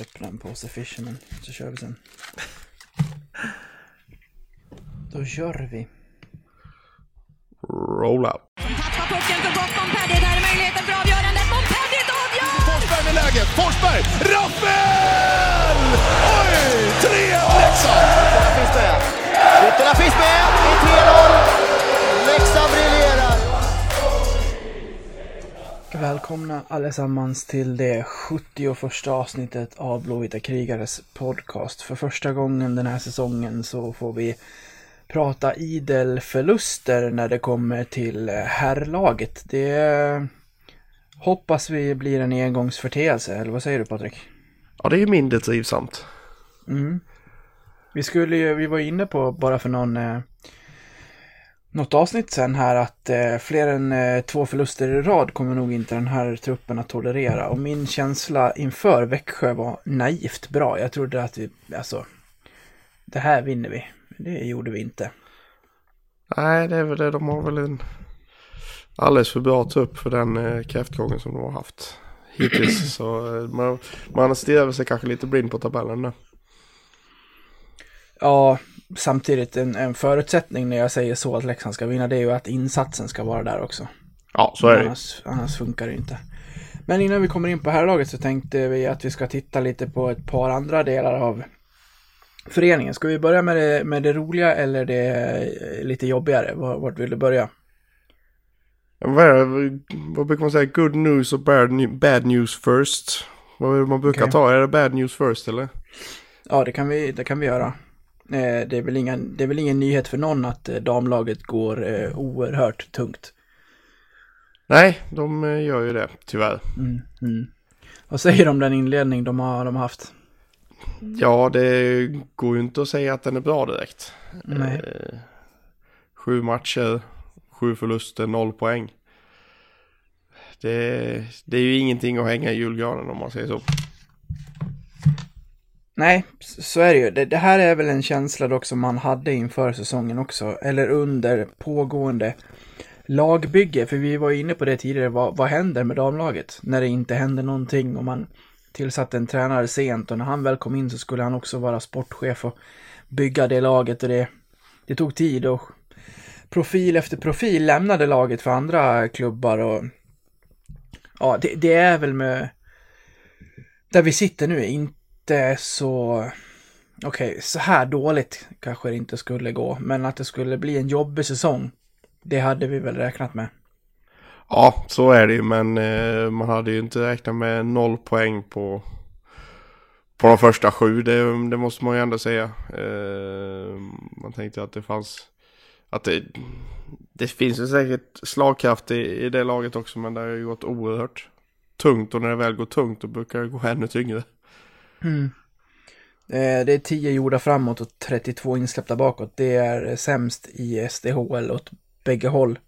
öppna en påse Fisherman så kör vi sen. Då kör vi. Roll out. Tappar pucken för gott Montpellier. Där är möjligheten för avgörandet. Montpellier avgör! Forsberg med läget. Forsberg! Rappel! Oj! 3-1 Leksand! Ytterna finns med. Ytterna finns med Välkomna allesammans till det 71 avsnittet av Blåvita krigares podcast. För första gången den här säsongen så får vi prata idel förluster när det kommer till herrlaget. Det hoppas vi blir en engångsförteelse, eller vad säger du Patrik? Ja, det är ju mindre trivsamt. Mm. Vi skulle ju, vi var inne på bara för någon, eh, något avsnitt sen här att eh, fler än eh, två förluster i rad kommer nog inte den här truppen att tolerera. Och min känsla inför Växjö var naivt bra. Jag trodde att vi, alltså, det här vinner vi. Det gjorde vi inte. Nej, det är väl det. De har väl en alldeles för bra trupp för den eh, kräftgången som de har haft hittills. Så eh, man, man stirrar sig kanske lite blind på tabellen där. Ja, samtidigt en, en förutsättning när jag säger så att Leksand ska vinna det är ju att insatsen ska vara där också. Ja, så är det annars, annars funkar det inte. Men innan vi kommer in på herrlaget så tänkte vi att vi ska titta lite på ett par andra delar av föreningen. Ska vi börja med det, med det roliga eller det eh, lite jobbigare? Var- Vart vill du börja? Vad, vad brukar man säga? Good news och bad, bad news first. Vad är det man brukar Okej. ta? Är det bad news first eller? Ja, det kan vi, det kan vi göra. Eh, Det är, väl ingen, det är väl ingen nyhet för någon att eh, damlaget går eh, oerhört tungt. Nej, de gör ju det, tyvärr. Mm, mm. Vad säger du om den inledning de har, de har haft? Ja, det går ju inte att säga att den är bra direkt. Nej. Eh, sju matcher, sju förluster, noll poäng. Det, det är ju ingenting att hänga i julgranen om man säger så. Nej, så är det ju. Det, det här är väl en känsla dock som man hade inför säsongen också, eller under pågående lagbygge. För vi var inne på det tidigare, vad, vad händer med damlaget? När det inte händer någonting och man tillsatte en tränare sent och när han väl kom in så skulle han också vara sportchef och bygga det laget och det, det tog tid och profil efter profil lämnade laget för andra klubbar och ja, det, det är väl med där vi sitter nu, inte så... Okej, så här dåligt kanske det inte skulle gå, men att det skulle bli en jobbig säsong, det hade vi väl räknat med. Ja, så är det ju, men eh, man hade ju inte räknat med noll poäng på, på de första sju. Det, det måste man ju ändå säga. Eh, man tänkte att det fanns, att det, det finns ju säkert slagkraft i, i det laget också, men det har ju gått oerhört tungt och när det väl går tungt då brukar det gå ännu tyngre. Mm. Eh, det är 10 gjorda framåt och 32 insläppta bakåt. Det är sämst i SDHL åt bägge håll.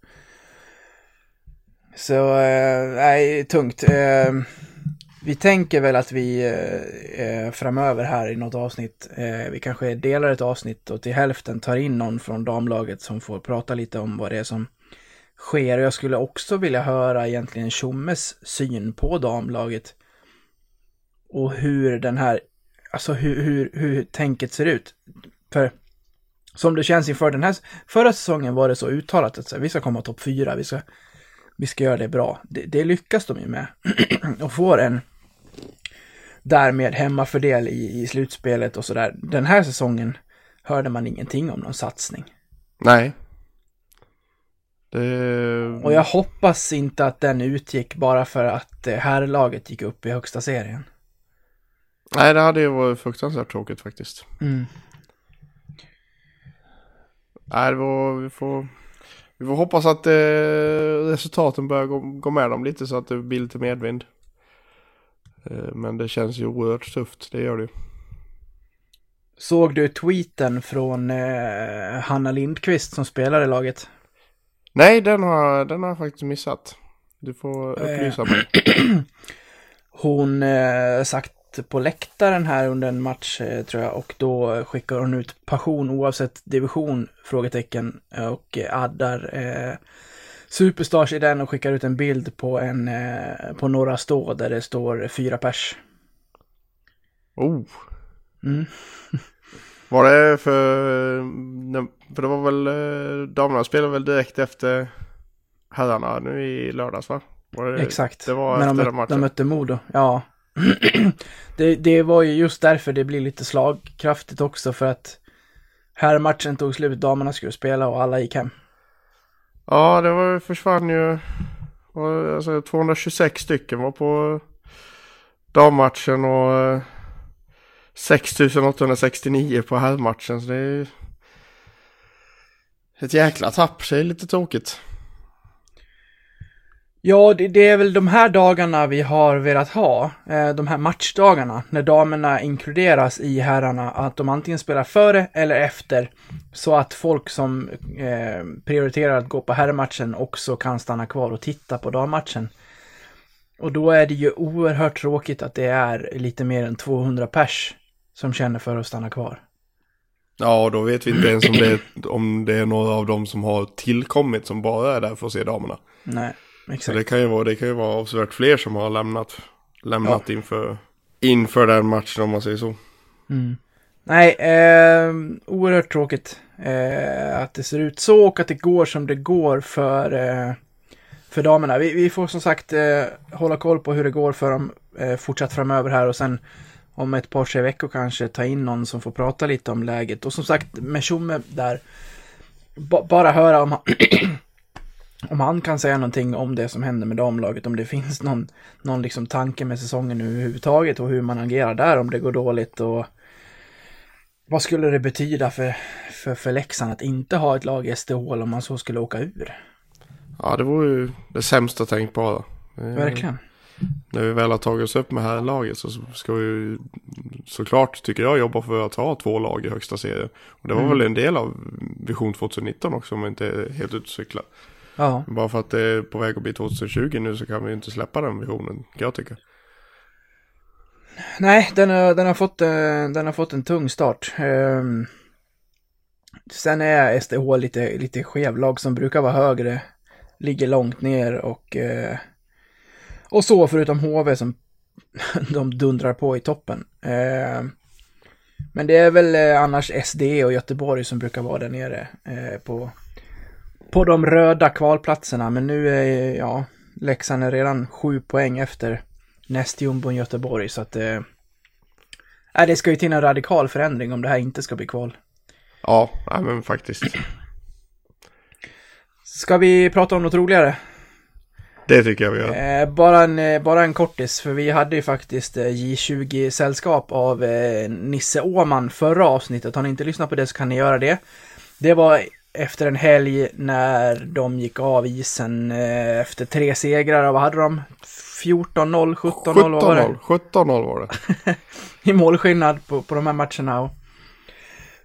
Så, eh, nej, tungt. Eh, vi tänker väl att vi eh, eh framöver här i något avsnitt, eh, vi kanske delar ett avsnitt och till hälften tar in någon från damlaget som får prata lite om vad det är som sker. Och jag skulle också vilja höra egentligen Tjommes syn på damlaget. Och hur den här alltså hur, hur, hur tänket ser ut. För som det känns inför den här, förra säsongen var det så uttalat att så här, vi ska komma topp fyra, vi ska, vi ska göra det bra. Det, det lyckas de ju med. och får en därmed hemmafördel i, i slutspelet och sådär. Den här säsongen hörde man ingenting om någon satsning. Nej. Det... Och jag hoppas inte att den utgick bara för att eh, herrlaget gick upp i högsta serien. Nej, det hade ju varit fruktansvärt tråkigt faktiskt. Mm. Nej, det var, vi, får, vi får hoppas att eh, resultaten börjar gå, gå med dem lite så att det blir lite medvind. Eh, men det känns ju oerhört tufft, det gör det ju. Såg du tweeten från eh, Hanna Lindqvist som spelar i laget? Nej, den har, den har jag faktiskt missat. Du får Eh. upplysa mig. Hon eh, sagt på läktaren här under en match eh, tror jag och då skickar hon ut passion oavsett division? Frågetecken och eh, addar eh, Superstars i den och skickar ut en bild på en eh, på Norra Stå där det står fyra pers. Oh. Mm. Var det för... För det var väl... eh, Damerna spelade väl direkt efter herrarna nu i lördags va? Var det, Exakt. Det var Men efter de, den mötte, de matchen. mötte Modo. Ja det, det var ju just därför det blir lite slagkraftigt också för att här matchen tog slut, damerna skulle spela och alla gick hem. Ja, det var, försvann ju... Alltså 226 stycken var på dammatchen och eh, 6869 på herrmatchen. Så det är ett jäkla tapp. Så det är lite tråkigt. Ja, det, det är väl de här dagarna vi har velat ha, eh, de här matchdagarna, när damerna inkluderas i herrarna, att de antingen spelar före eller efter, så att folk som eh, prioriterar att gå på herrmatchen också kan stanna kvar och titta på dammatchen. Och då är det ju oerhört tråkigt att det är lite mer än 200 pers som känner för att stanna kvar. Ja, då vet vi inte ens om det, är, om det är några av dem som har tillkommit som bara är där för att se damerna. Nej, Så exakt. det kan ju vara, det kan ju vara avsevärt fler som har lämnat, lämnat inför, inför den matchen om man säger så. Mm. Nej, eh, oerhört tråkigt eh, att det ser ut så och att det går som det går för, eh, för damerna. Vi, vi får som sagt eh, hålla koll på hur det går för dem eh, fortsatt framöver här och sen om ett par, tre veckor kanske ta in någon som får prata lite om läget. Och som sagt, med Tjomme där, ba, bara höra om han, om han kan säga någonting om det som händer med damlaget, om det finns någon, någon liksom tanke med säsongen nu överhuvudtaget och hur man agerar där om det går dåligt och vad skulle det betyda för, för, för Leksand att inte ha ett lag i SDHL om man så skulle åka ur? Ja, det var ju det sämsta tänkbara. Eh, Verkligen. När vi väl har tagit oss upp med här laget så ska vi ju såklart, tycker jag, jobba för att ha två lag i högsta serien. Och det var Mm. väl en del av Vision 2019 också om jag inte är helt utcykla. Ja, Bara för att det är på väg att bli 2020 nu så kan vi ju inte släppa den visionen, kan jag tycka. nej, den har, den har, fått, den har fått en tung start. Ehm, sen är SDH lite, lite skevlag som brukar vara högre, ligger långt ner och, eh, och så förutom HV som de dundrar på i toppen. Ehm, men det är väl eh, annars SD och Göteborg som brukar vara där nere eh, på, på de röda kvalplatserna. Men nu är, ja, Leksand är redan sju poäng efter nästjumbon Göteborg. Så att eh, nej, det ska ju till en radikal förändring om det här inte ska bli kval. Ja, nej, men faktiskt. Ska vi prata om något roligare? Det tycker jag vi gör. Eh, bara, en, eh, bara en kortis, för vi hade ju faktiskt eh, J20-sällskap av eh, Nisse Åman förra avsnittet. Har ni inte lyssnat på det så kan ni göra det. Det var efter en helg när de gick av isen eh, efter tre segrar. Vad hade de? 14-0, 17-0, vad var det? 17-0, 17-0 var det. i målskillnad på, på de här matcherna. Och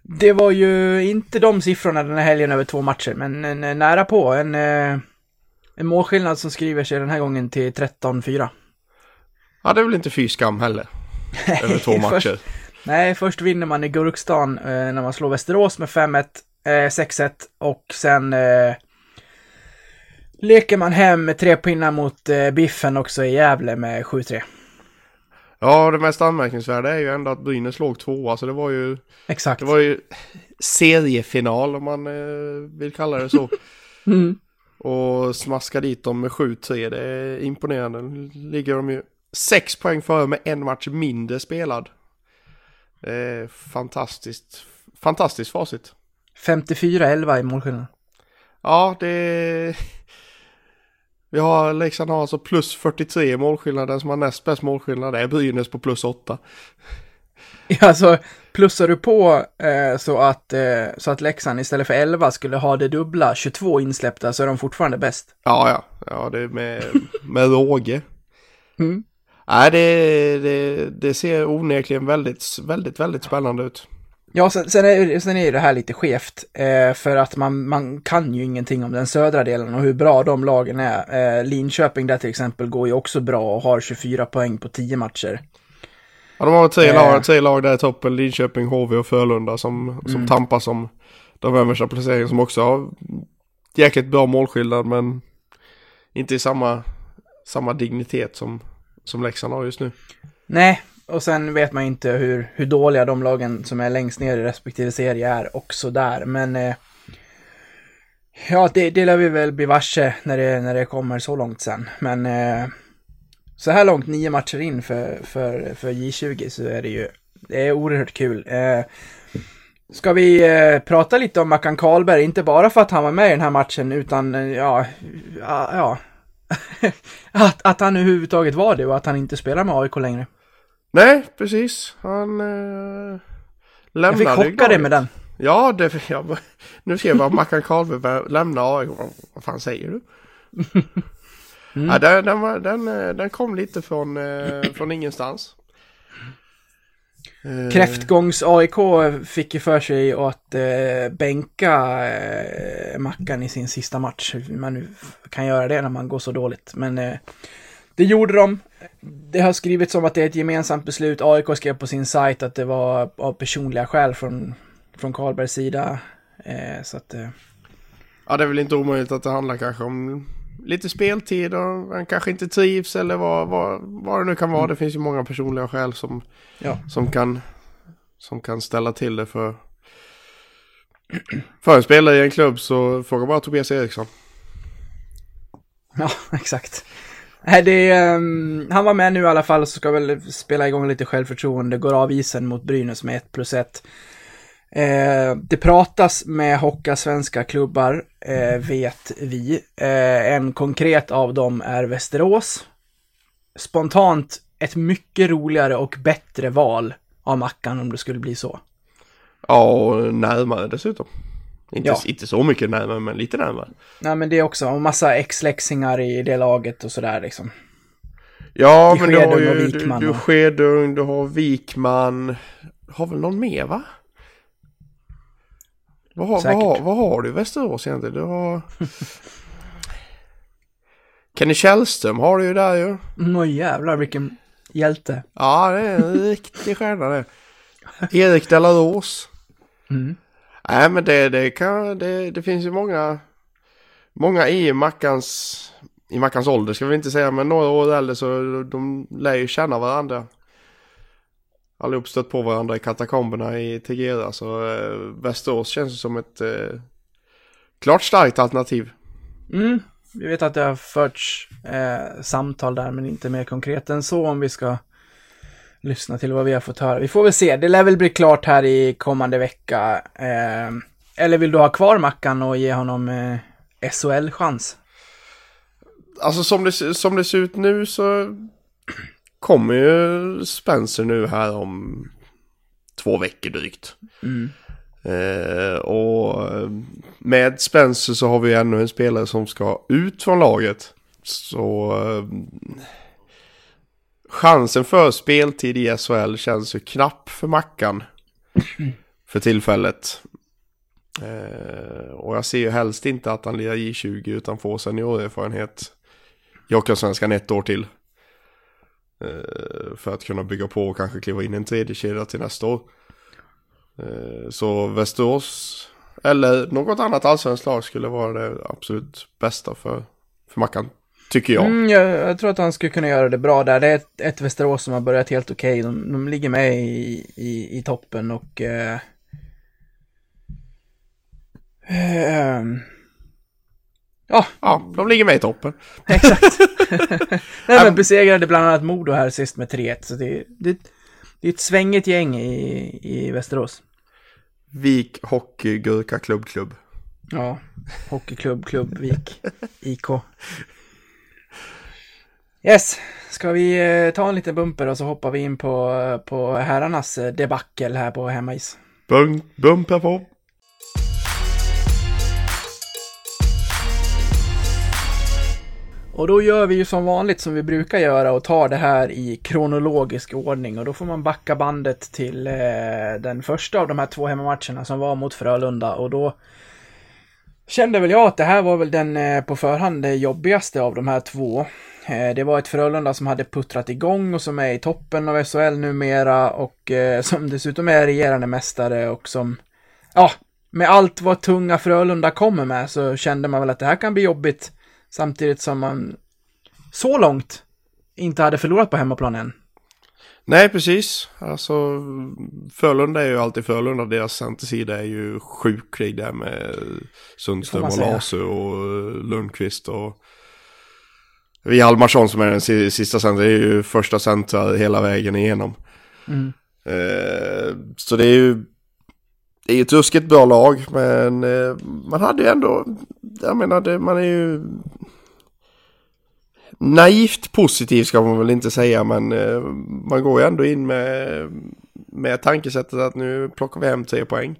det var ju inte de siffrorna den här helgen över två matcher, men en, nära på. En, eh, en målskillnad som skriver sig den här gången till 13-4. Ja, det är väl inte fy skam heller. Över två Först- matcher. Nej, först vinner man i Gurkstan eh, när man slår Västerås med 5-1, eh, 6-1 och sen eh, leker man hem med tre pinnar mot eh, Biffen också i Gävle med 7-3. Ja, det mest anmärkningsvärda är ju ändå att Brynäs låg tvåa, så det var ju, Exakt. det var ju seriefinal om man eh, vill kalla det så. Mm. Och smaska dit dem med 7-3, det är imponerande. Nu ligger de ju sex poäng före med en match mindre spelad. Det är fantastiskt, fantastiskt facit. 54-11 i målskillnad. Ja, det Vi har, Leksand har alltså plus 43 i målskillnad. Den som har näst bäst målskillnad är Brynäs på plus 8. Alltså, plussar du på eh, så, att, eh, så att Leksand istället för 11 skulle ha det dubbla, 22 insläppta, så är de fortfarande bäst. Ja, ja. Ja, det är med, med råge. Mm. Nej, det, det, det ser onekligen väldigt, väldigt, väldigt spännande ut. Ja, sen, sen, är, sen är ju det här lite skevt, eh, för att man, man kan ju ingenting om den södra delen och hur bra de lagen är. Eh, Linköping där till exempel går ju också bra och har 24 poäng på 10 matcher. Ja, de har tre, Eh. lag, tre lag där i toppen. Linköping, HV och Frölunda som, som Mm. tampas om de översta placeringarna som också har jäkligt bra målskillnad men inte i samma, samma dignitet som, som Leksand har just nu. Nej, och sen vet man inte hur, hur dåliga de lagen som är längst ner i respektive serie är också där. Men eh, ja, det, det lär vi väl bli varse när det, när det kommer så långt sen. Men eh, så här långt, nio matcher in för, för, för J20, så är det ju det är oerhört kul. Eh, ska vi eh, prata lite om Mackan Karlberg, inte bara för att han var med i den här matchen, utan eh, ja, ja, ja. att, att han överhuvudtaget var det och att han inte spelar med AIK längre. Nej, precis. Han eh, lämnade Jag fick chocka dig med den. Ja, det, jag, nu ser jag vad Mackan Karlberg lämnar AIK. Vad fan säger du? mm. ja, den, den, var, den, eh, den kom lite från, eh, från ingenstans. Eh. Kräftgångs-AIK fick ju för sig att eh, bänka eh, Mackan i sin sista match. Man kan göra det när man går så dåligt. Men eh, det gjorde de. Det har skrivits om att det är ett gemensamt beslut. AIK skrev på sin sajt att det var av personliga skäl från, från Karlbergs sida. Eh, så att... Eh... Ja, det är väl inte omöjligt att det handlar kanske om lite speltid och han kanske inte trivs eller vad, vad, vad det nu kan vara. Mm. Det finns ju många personliga skäl som, ja. som, kan, som kan ställa till det för, för en spelare i en klubb så fråga bara Tobias Eriksson. Ja, exakt. Nej, det, um, han var med nu i alla fall så ska väl spela igång lite självförtroende. Går av isen mot Brynäs med 1 plus 1. Eh, det pratas med Hocka svenska klubbar, eh, vet vi. Eh, en konkret av dem är Västerås. Spontant ett mycket roligare och bättre val av Mackan om det skulle bli så. Ja, och närmare dessutom. Inte, ja. inte så mycket närmare, men lite närmare. Nej, men det är också en massa ex-läxingar i det laget och sådär liksom. Ja, I men du har ju du, du, Skedung, du har Wikman. Har väl någon mer va? Vad har, vad, har, vad har du i Västerås egentligen? Du har... Kenny Källström har du ju där ju. Åh oh, jävlar vilken hjälte. Ja, det är en riktig stjärna det. Erik Delaros. Mm. Nej, men det, det, kan, det, det finns ju många, många i Mackans, i Mackans ålder ska vi inte säga, men några år äldre så de lär ju känna varandra allihop stött på varandra i katakomberna i Tegera. Så eh, Västerås känns som ett eh, klart starkt alternativ. Mm, vi vet att det har förts eh, samtal där, men inte mer konkret än så om vi ska lyssna till vad vi har fått höra. Vi får väl se, det lär väl bli klart här i kommande vecka. Eh, eller vill du ha kvar Mackan och ge honom eh, SHL-chans? Alltså som det, som det ser ut nu så kommer ju Spencer nu här om två veckor drygt. Mm. Eh, och med Spencer så har vi ännu en spelare som ska ut från laget. Så eh, chansen för speltid i SHL känns ju knapp för Mackan. för tillfället. Eh, och jag ser ju helst inte att han lirar J20 utan får seniorerfarenhet. Jockersvenskan ett år till. Eh, för att kunna bygga på och kanske kliva in i en tredje kedja till nästa år. Eh, så Västerås eller något annat allsvenskt lag skulle vara det absolut bästa för, för Mackan. Tycker jag. Mm, jag. jag. tror att han skulle kunna göra det bra där. Det är ett, ett Västerås som har börjat helt okej. Okay. De, de, ligger med i, i, i toppen och... Eh, eh, Ja. Ja, de ligger med i toppen. Exakt. Nej, men besegrade bland annat Modo här sist med 3-1. Så det, det, det är ett svängigt gäng i, i Västerås. Vik Hockey Gurka Klubb Klubb. Ja, Hockeyklubb Klubb Vik IK. Yes, ska vi eh, ta en liten bumper och så hoppar vi in på, på herrarnas eh, debacle här på hemmais. Bum, bumper på. Och då gör vi ju som vanligt som vi brukar göra och tar det här i kronologisk ordning och då får man backa bandet till eh, den första av de här två hemmamatcherna som var mot Frölunda och då kände väl jag att det här var väl den eh, på förhand jobbigaste av de här två. Eh, det var ett Frölunda som hade puttrat igång och som är i toppen av SHL numera och eh, som dessutom är regerande mästare och som, ja, med allt vad tunga Frölunda kommer med så kände man väl att det här kan bli jobbigt Samtidigt som man så långt inte hade förlorat på hemmaplan än. Nej, precis. Alltså, Frölunda är ju alltid Frölunda. Deras centersida är ju sjuklig där med Sundström och. Lasu och eh, Lundqvist och vi Hjalmarsson som är den si- sista center, är ju första centrar hela vägen igenom. Mm. Eh, så det är ju det är ett ruskigt bra lag, men eh, man hade ju ändå, jag menar, det, man är ju naivt positiv ska man väl inte säga, men eh, man går ju ändå in med, med tankesättet att nu plockar vi hem tre poäng.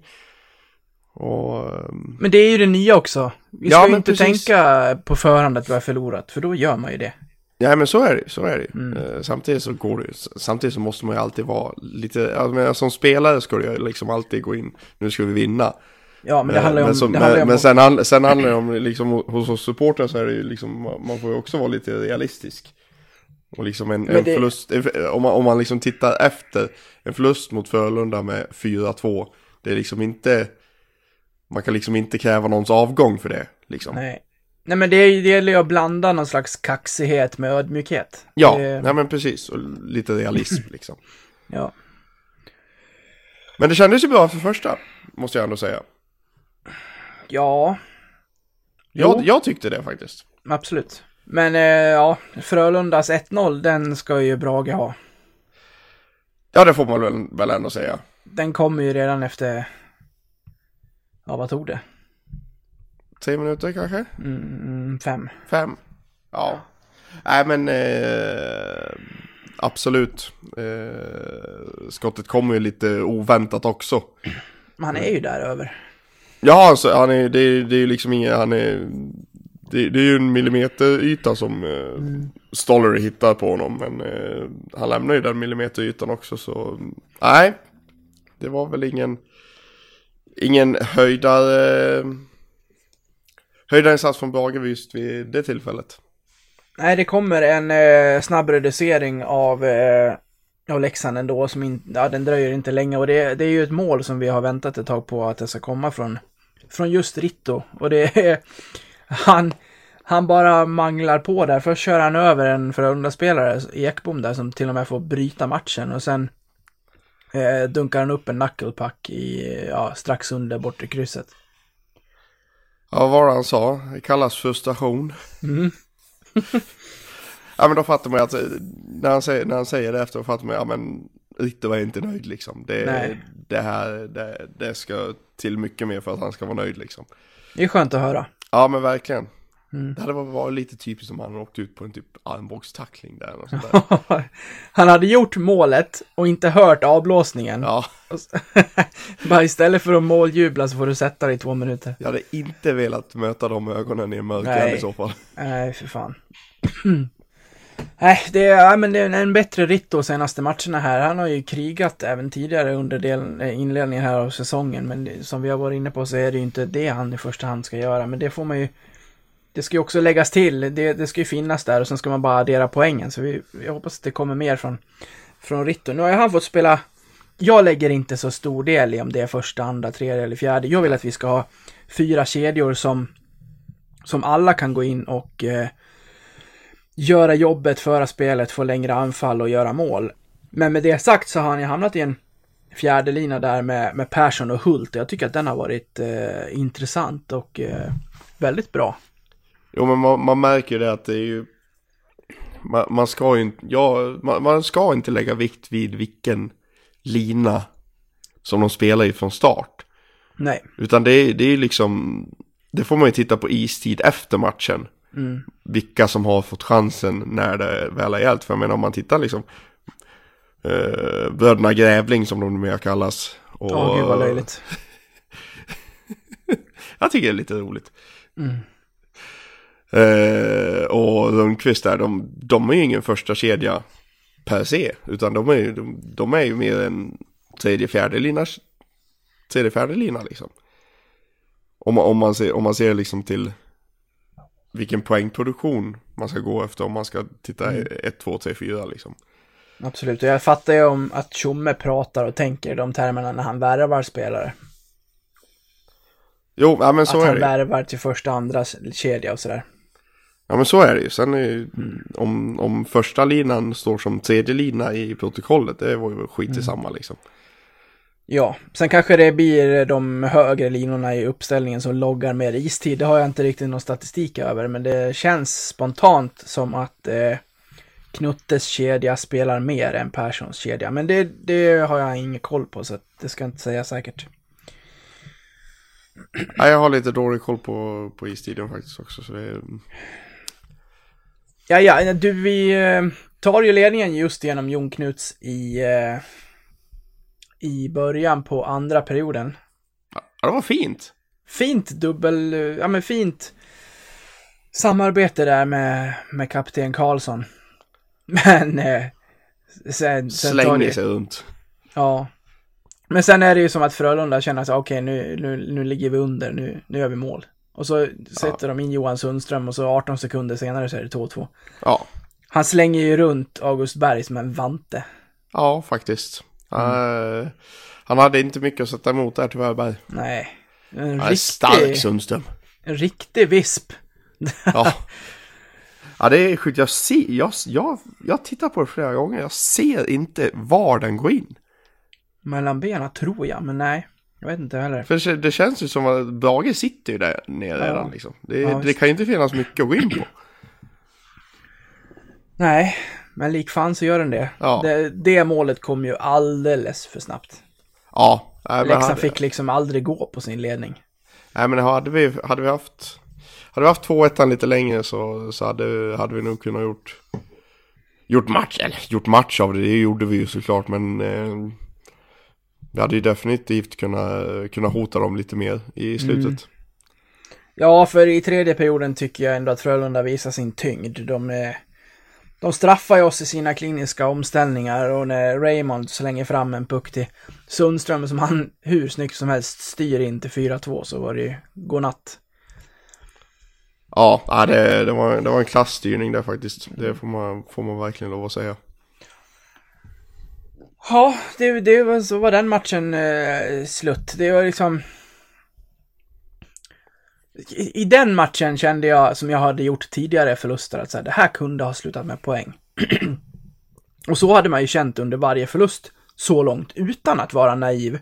Och eh, Men det är ju det nya också. Vi Ja, ska ju men inte precis. tänka på förhand att vi har förlorat, för då gör man ju det. Ja men så är det så är det Mm. Eh, Samtidigt så går det Samtidigt så måste man ju alltid vara lite, menar, som spelare ska du liksom alltid gå in, nu ska vi vinna. Ja, men det handlar ju men om... så, det handlar ju men, om men sen, handl- sen handlar det om, liksom hos oss supportrar så är det ju liksom, man får ju också vara lite realistisk. Och liksom en, Men en det- förlust, om man, om man liksom tittar efter, en förlust mot Frölunda med 4-2, det är liksom inte, man kan liksom inte kräva någons avgång för det. Liksom. Nej. Nej, men det, gäller ju att blanda någon slags kaxighet med ödmjukhet. Ja, Det, nej men precis, och lite realism liksom. ja. Men det kändes ju bra för första, måste jag ändå säga. Ja, Jag, jag tyckte det faktiskt. absolut. Men eh, ja, Frölundas 1-0, den ska ju Brage ha. Ja, det får man väl, väl ändå säga. Den kommer ju redan efter... Ja, vad tog det? Tre minuter kanske? Mm, fem. Fem? Ja. Nej men eh, absolut. Eh, skottet kommer ju lite oväntat också. Men han är ju där över. Ja, alltså, han är, det, är- det är ju liksom ingen, han är, det, det är ju en millimeter yta som eh, Stollery hittar på honom. Men eh, han lämnar ju den millimeter ytan också så, nej. Det var väl ingen, ingen höjdare, höjdarinsats från Brage just vid det tillfället. Nej, det kommer en eh, snabb reducering av, eh, av Leksand ändå. Som in, ja, den dröjer inte länge. Och det, det är ju ett mål som vi har väntat ett tag på att det ska komma från, från just Ritto. Och det är... Han, han bara manglar på där. Först kör han över en Frölunda-spelare, Ekbom där, som till och med får bryta matchen. Och sen eh, dunkar han upp en knucklepuck i, ja, strax under bortre krysset. Ja, vad var han sa? Det kallas frustration. Mm. ja, men då fattar man ju att eh, när han säger, när han säger det efter, då fattar man ja men Ritter var inte nöjd liksom. Det, Nej. det här, det, det ska till mycket mer för att han ska vara nöjd liksom. Det är skönt att höra. Ja, men verkligen. Mm. Det hade varit- lite typiskt om han åkte ut på en typ armbågstackling där. Och där. han hade gjort målet och inte hört avblåsningen. ja, Bara istället för att måljubla så får du sätta dig i två minuter. jag hade inte velat möta de ögonen i Nej. i så fall. Nej, för fan. Nej, det är, ja, men det är en bättre Ritto senaste matcherna här. Han har ju krigat även tidigare under del, eh, inledningen här av säsongen. Men som vi har varit inne på så är det ju inte det han i första hand ska göra. Men det får man ju... Det ska ju också läggas till. Det, det ska ju finnas där och sen ska man bara addera poängen. Så vi, jag hoppas att det kommer mer från, från Ritto. Nu har ju han fått spela... Jag lägger inte så stor del i om det är första, andra, tredje eller fjärde. Jag vill att vi ska ha fyra kedjor som, som alla kan gå in och eh, göra jobbet, föra spelet, få längre anfall och göra mål. Men med det sagt så har han ju hamnat i en fjärde lina där med, med Persson och Hult. Jag tycker att den har varit eh, intressant och eh, väldigt bra. Jo men man, man märker ju det att det är ju man, man ska ju inte, ja, man, man ska inte lägga vikt vid vilken lina som de spelar i från start. Nej, Utan det är, det är ju liksom, det får man ju titta på istid efter matchen. Mm. Vilka som har fått chansen när det väl har gällt. För jag menar om man tittar liksom, eh, bröderna Grävling som de numera kallas. Och, åh gud vad löjligt. Jag tycker det är lite roligt. Eh, och Lundqvist där, de, de är ju ingen första kedja per se. Utan de är ju, de, de är ju mer en tredje, fjärde lina, tredje, fjärde lina liksom. Om, man- om, man ser, om man ser liksom till vilken poängproduktion man ska gå efter om man ska titta 1, 2, 3, 4 liksom. Absolut, och jag fattar ju om att Tjomme pratar och tänker i de termerna när han värvar spelare. Jo, ja, men så att är han det. värvar till första, andra kedja och sådär. Ja men så är det ju. Sen är ju, om, om första linan står som tredje lina i protokollet, det var ju skit i samma liksom. Ja, sen kanske det blir de högre linorna i uppställningen som loggar mer istid. Det har jag inte riktigt någon statistik över, men det känns spontant som att eh, Knuttes kedja spelar mer än Perssons kedja. Men det, det har jag ingen koll på, så det ska jag inte säga säkert. Ja, jag har lite dålig koll på, på istiden faktiskt också. Så det är, Ja, ja, du, vi eh, tar ju ledningen just genom Jon Knuts i, eh, i början på andra perioden. ja, det var fint. Fint dubbel, eh, ja men fint samarbete där med, med kapten Karlsson. Men eh, sen, sen Slänger det, sig runt. ja. Men sen är det ju som att Frölunda känner att okej nu, nu, nu ligger vi under, nu, nu gör vi mål. Och så sätter de in Johan Sundström och så 18 sekunder senare så är det 2-2. Ja, Han slänger ju runt August Berg som en vante. ja faktiskt. Eh, han hade inte mycket att sätta emot där tyvärr Berg. Nej. En är stark riktig, Sundström. en riktig visp. Ja. ja, det är sjukt. Jag, ser, jag, jag, jag tittar på det flera gånger. Jag ser inte var den går in. Mellan benen tror jag, men nej. Jag vet inte heller. För det, känns ju som att Brage sitter ju där nere Ja. redan liksom. Det, Ja, det kan ju inte finnas mycket att gå in på. Nej, men lik fan så gör den det. Ja. Det, det målet kom ju alldeles för snabbt. Ja, nej, Leksand hade, fick liksom aldrig gå på sin ledning. nej, men hade vi, hade vi haft hade vi haft 2-1 lite längre så, så hade, hade vi nog kunnat gjort gjort match, eller gjort match av det, det gjorde vi ju såklart men eh, vi hade ju definitivt kunnat, kunnat hota dem lite mer i slutet. Ja, för i tredje perioden tycker jag ändå att Frölunda visar sin tyngd. De, de straffar ju oss i sina kliniska omställningar och när Raymond slänger fram en puck till Sundström som han hur snyggt som helst styr in till 4-2 så var det ju godnatt. Ja, ja det, det, var, det var en klassstyrning där faktiskt. Det får man, får man verkligen lov att säga. Ja, det, det var, så var den matchen eh, slut. Det var liksom... I, I den matchen kände jag, som jag hade gjort tidigare förluster, att så här, det här kunde ha slutat med poäng. Och så hade man ju känt under varje förlust så långt, utan att vara naiv.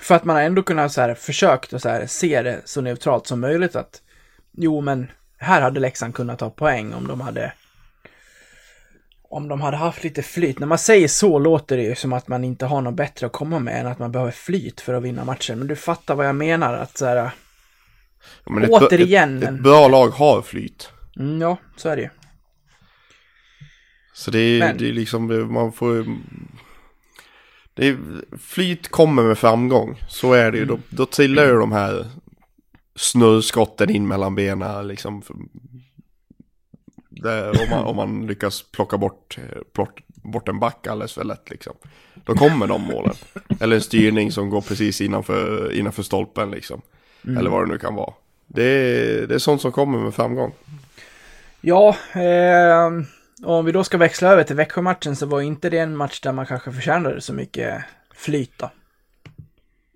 För att man har ändå kunnat så här, försökt att så här, se det så neutralt som möjligt att jo, men här hade Leksand kunnat ta poäng om de hade om de hade haft lite flyt. När man säger så låter det ju som att man inte har något bättre att komma med än att man behöver flyt för att vinna matchen. Men du fattar vad jag menar att så här, Ja, men ett- Återigen, Ett, ett, men- bra lag har flyt. mm, ja, så är det ju. Så det är, Men- det är liksom, man får... Det är, flyt kommer med framgång, så är det ju. Då, då trillar ju de här snurrskotten in mellan benen liksom. Där, om, man, om man lyckas plocka bort, plott, bort en back alldeles för lätt liksom. Då kommer de målen. Eller en styrning som går precis innanför, innanför stolpen liksom. Eller vad det nu kan vara. Det är, det är sånt som kommer med framgång. Ja, eh, om vi då ska växla över till Växjö-matchen så var inte det en match där man kanske förtjänade så mycket flyt då.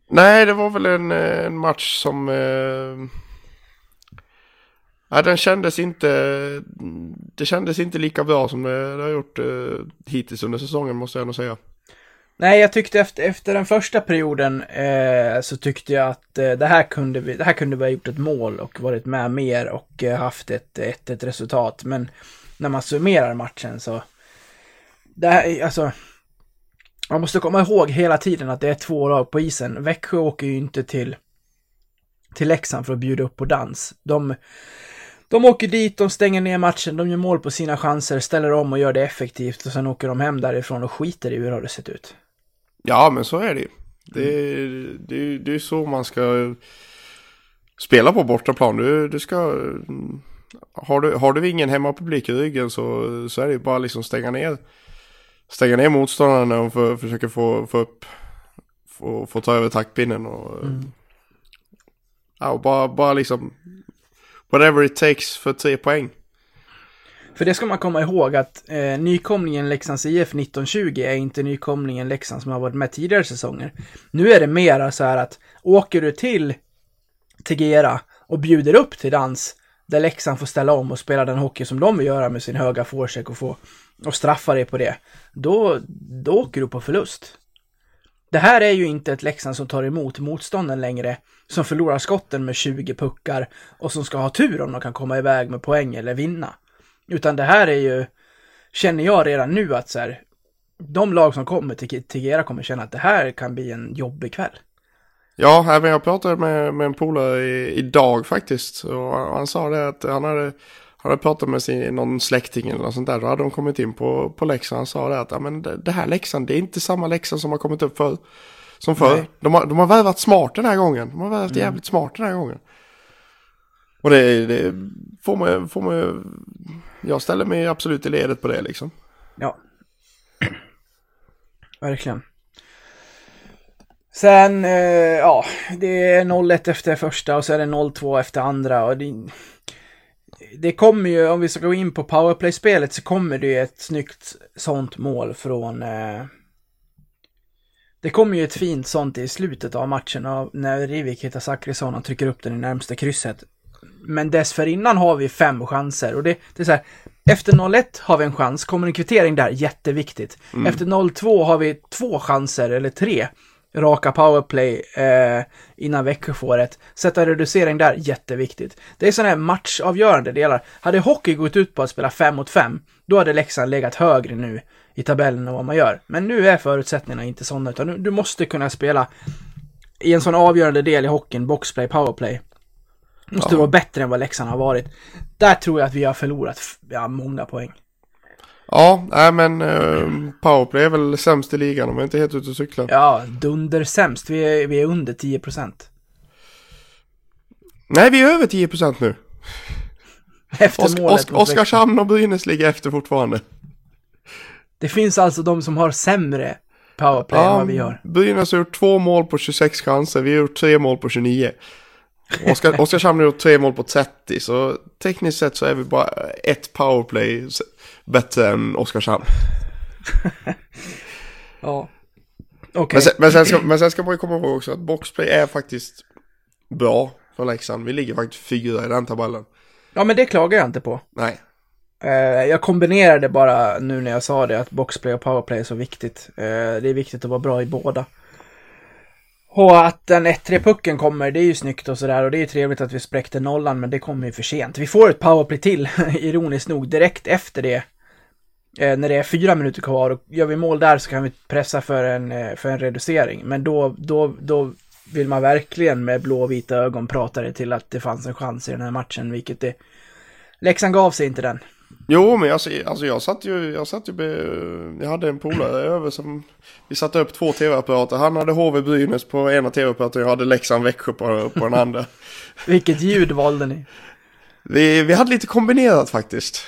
Nej, det var väl en, eh, en match som... Eh... Ja, den kändes inte... Det kändes inte lika bra som det, det har gjort eh, hittills under säsongen, måste jag nog säga. Nej, jag tyckte efter, efter den första perioden eh, så tyckte jag att eh, det, här kunde vi, det här kunde vi ha gjort ett mål och varit med mer och eh, haft ett, ett, ett resultat. Men när man summerar matchen så... Det här, är- alltså... Man måste komma ihåg hela tiden att det är två lag på isen. Växjö åker ju inte till, till Leksand för att bjuda upp på dans. De, de åker dit, de stänger ner matchen, de gör mål på sina chanser, ställer om och gör det effektivt och sen åker de hem därifrån och skiter i hur det har sett ut. Ja, men så är det ju. Det, är- det, är- det är så man ska spela på bortaplan. Du, du ska... Har du, har du ingen hemmapublik i ryggen så, så är det ju bara liksom stänga ner stänga ner motståndarna och för, försöka få, få upp få, få ta över taktpinnen och, ja, och bara, bara liksom whatever it takes för tre poäng. För det ska man komma ihåg att eh, nykomlingen Leksands IF 1920 är inte nykomlingen Leksand som har varit med tidigare säsonger. Nu är det mera så här att åker du till Tegera och bjuder upp till dans, där Leksand får ställa om och spela den hockey som de vill göra med sin höga forecheck och få och straffa dig på det, då, då åker du på förlust. Det här är ju inte ett Leksand som tar emot motstånden längre, som förlorar skotten med 20 puckar och som ska ha tur om de kan komma iväg med poäng eller vinna. Utan det här är ju, känner jag redan nu att så här, de lag som kommer till Tigera kommer känna att det här kan bli en jobbig kväll. Ja, även jag pratade med, med en polare idag faktiskt. Och han, han sa det att han hade, han hade pratat med sin, någon släkting eller något sånt där. Då hade de kommit in på, på Leksand. Han sa det att ja, men det, det här Leksand, det är inte samma Leksand som har kommit upp förr som förr. De har, de har värvat smart den här gången. De har värvat jävligt smart den här gången. Och det, det får man, får man Jag ställer mig absolut i ledet på det liksom. Ja. Verkligen. Sen, eh, ja, det är 0-1 efter första och så är det 0-2 efter andra och det, det kommer ju, om vi ska gå in på powerplay-spelet så kommer det ju ett snyggt sånt mål från eh, det kommer ju ett fint sånt i slutet av matchen av när Rivik hittar Zachrisson och trycker upp den i närmsta krysset. Men dessförinnan har vi fem chanser och det, det är så här, efter 0-1 har vi en chans, kommer en kvittering där, jätteviktigt. Efter 0-2 har vi två chanser, eller tre, raka powerplay eh, innan Växjö får ett. Sätta reducering där, jätteviktigt. Det är sådana här matchavgörande delar. Hade hockey gått ut på att spela 5 mot 5, då hade Leksand legat högre nu i tabellen än vad man gör. Men nu är förutsättningarna inte sådana, utan du, du måste kunna spela i en sån avgörande del i hockeyn, boxplay, powerplay. Måste vara bättre än vad Leksand har varit. Där tror jag att vi har förlorat ja, många poäng. Ja, nej men eh, powerplay är väl sämst i ligan om jag inte är helt ute och cyklar. Ja, dundersämst. Vi är, vi är under 10 procent. Nej, vi är över 10% nu. Efter Osk- målet. Växjö. Oskarshamn och Brynäs ligger efter fortfarande. Det finns alltså de som har sämre powerplay än vad vi har. Brynäs har gjort två mål på 26 chanser, vi har gjort tre mål på 29. Oskar, Oskarshamn har gjort tre mål på 30, så tekniskt sett så är vi bara ett powerplay bättre än Oskarshamn. Ja. Okej. Men, sen, men, sen ska, men sen ska man ju komma ihåg också att boxplay är faktiskt bra för Leksand. Vi ligger faktiskt fyra i den tabellen. Ja, men det klagar jag inte på. Nej. Eh, jag kombinerade bara nu när jag sa det att boxplay och powerplay är så viktigt. Eh, det är viktigt att vara bra i båda. Och att den 1-3-pucken kommer, det är ju snyggt och sådär och det är ju trevligt att vi spräckte nollan men det kommer ju för sent. Vi får ett powerplay till, ironiskt nog, direkt efter det. Eh, när det är fyra minuter kvar och gör vi mål där så kan vi pressa för en, för en reducering. Men då, då, då vill man verkligen med blåvita ögon prata det till att det fanns en chans i den här matchen, vilket det... Leksand gav sig inte den. Jo, men alltså, alltså jag satt ju, jag satt ju, jag hade en polare över som, vi satte upp två tv-apparater. Han hade HV Brynäs på ena tv-apparaten och jag hade Leksand Växjö på, på den andra. Vilket ljud valde ni? Vi, vi hade lite kombinerat faktiskt.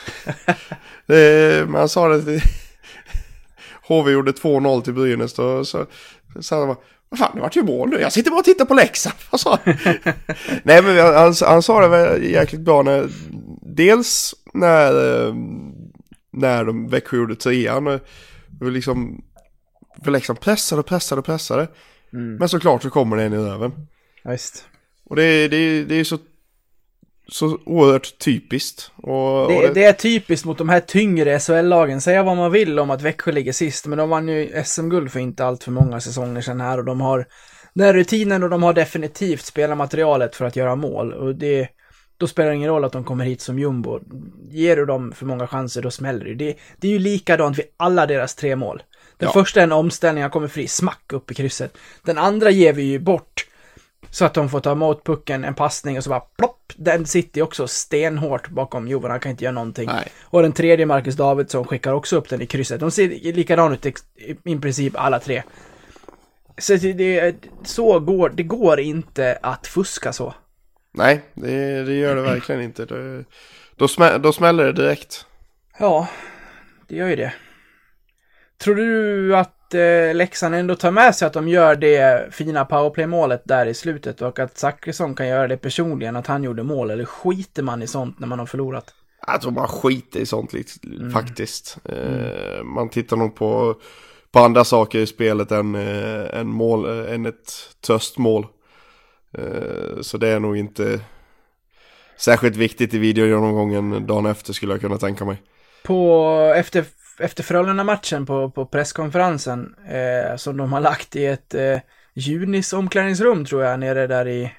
det, men han sa det till, HV gjorde 2-0 till Brynäs då, så sa han bara, vad fan det vart ju mål nu, jag sitter bara och tittar på Leksand. Vad sa han? Nej men han, han sa det jäkligt bra när, dels när, eh, när de Växjö gjorde trean, och det liksom, för Leksand pressade och pressade och pressade. Men såklart så kommer det en i röven. Ja, visst. Och det, det, det är så, så oerhört typiskt. Och, och Det, det är typiskt mot de här tyngre SHL-lagen. Säga vad man vill om att Växjö ligger sist, men de vann ju SM-guld för inte allt för många säsonger sedan här och de har den rutinen och de har definitivt spelarmaterialet för att göra mål. Och det, då spelar det ingen roll att de kommer hit som jumbo. Ger du dem för många chanser, då smäller det. Det, det är ju likadant vid alla deras tre mål. Den Ja. första är en omställning, han kommer fri, smack upp i krysset. Den andra ger vi ju bort. Så att de får ta emot pucken, en passning och så bara plopp. Den sitter ju också stenhårt bakom Jovan, han kan inte göra någonting. Nej. Och den tredje, Marcus Davidsson, skickar också upp den i krysset. De ser likadana ut i princip alla tre. Så det, så går, det går inte att fuska så. Nej, det, det gör det verkligen inte. Det, då, smä, då smäller det direkt. Ja, det gör ju det. Tror du att eh, Leksand ändå tar med sig att de gör det fina powerplay-målet där i slutet och att Zachrisson kan göra det personligen, att han gjorde mål? Eller skiter man i sånt när man har förlorat? Jag tror man skiter i sånt lite, faktiskt. Eh, man tittar nog på, på andra saker i spelet än, eh, än, mål, eh, än ett tröstmål. Eh, så det är nog inte... särskilt viktigt i videogenomgången dagen efter skulle jag kunna tänka mig. På, efter, efter Frölunda-matchen på, på presskonferensen eh, som de har lagt i ett eh, Junis omklädningsrum tror jag nere där i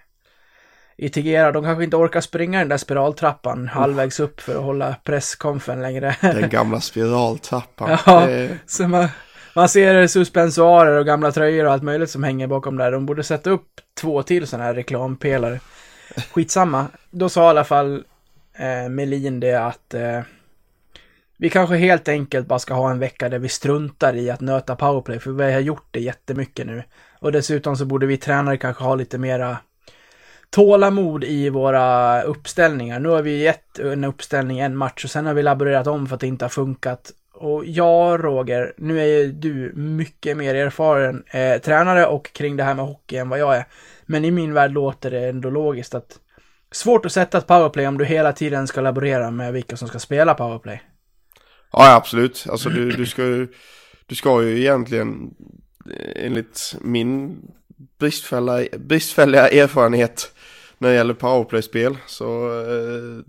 i Tegera. De kanske inte orkar springa den där spiraltrappan halvvägs upp för att hålla presskonfen längre. Den gamla spiraltrappan. Ja. Det- Så man, man ser suspensoarer och gamla tröjor och allt möjligt som hänger bakom där. De borde sätta upp två till sådana här reklampelare. Skitsamma. Då sa i alla fall eh, Melin det att eh, vi kanske helt enkelt bara ska ha en vecka där vi struntar i att nöta powerplay, för vi har gjort det jättemycket nu. Och dessutom så borde vi tränare kanske ha lite mera tålamod i våra uppställningar. Nu har vi gett en uppställning en match och sen har vi laborerat om för att det inte har funkat. Och ja, Roger, nu är ju du mycket mer erfaren eh, tränare och kring det här med hockey än vad jag är. Men i min värld låter det ändå logiskt att svårt att sätta ett powerplay om du hela tiden ska laborera med vilka som ska spela powerplay. Ja, absolut. Alltså du, du, ska, ju- du ska ju egentligen eh, enligt min bristfälliga, bristfälliga erfarenhet när det gäller powerplay-spel så eh,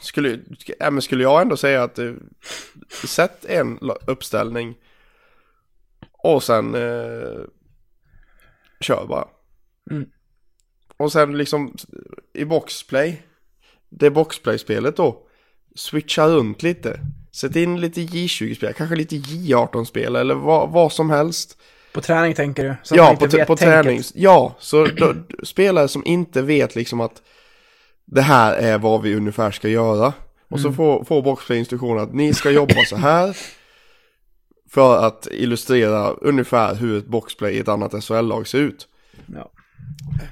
skulle, äh, men skulle jag ändå säga att eh, sätt en uppställning och sen eh, kör bara. Mm. Och sen liksom i boxplay, det boxplay-spelet då, switcha runt lite. Sätt in lite J20-spel, kanske lite J18-spel eller vad, vad som helst. På träning tänker du? Så ja, på, på träning. Ja, så då, spelare som inte vet liksom att det här är vad vi ungefär ska göra. Och Mm. så får, får boxplay instruktioner att ni ska jobba så här. För att illustrera ungefär hur ett boxplay i ett annat SHL-lag ser ut. Ja.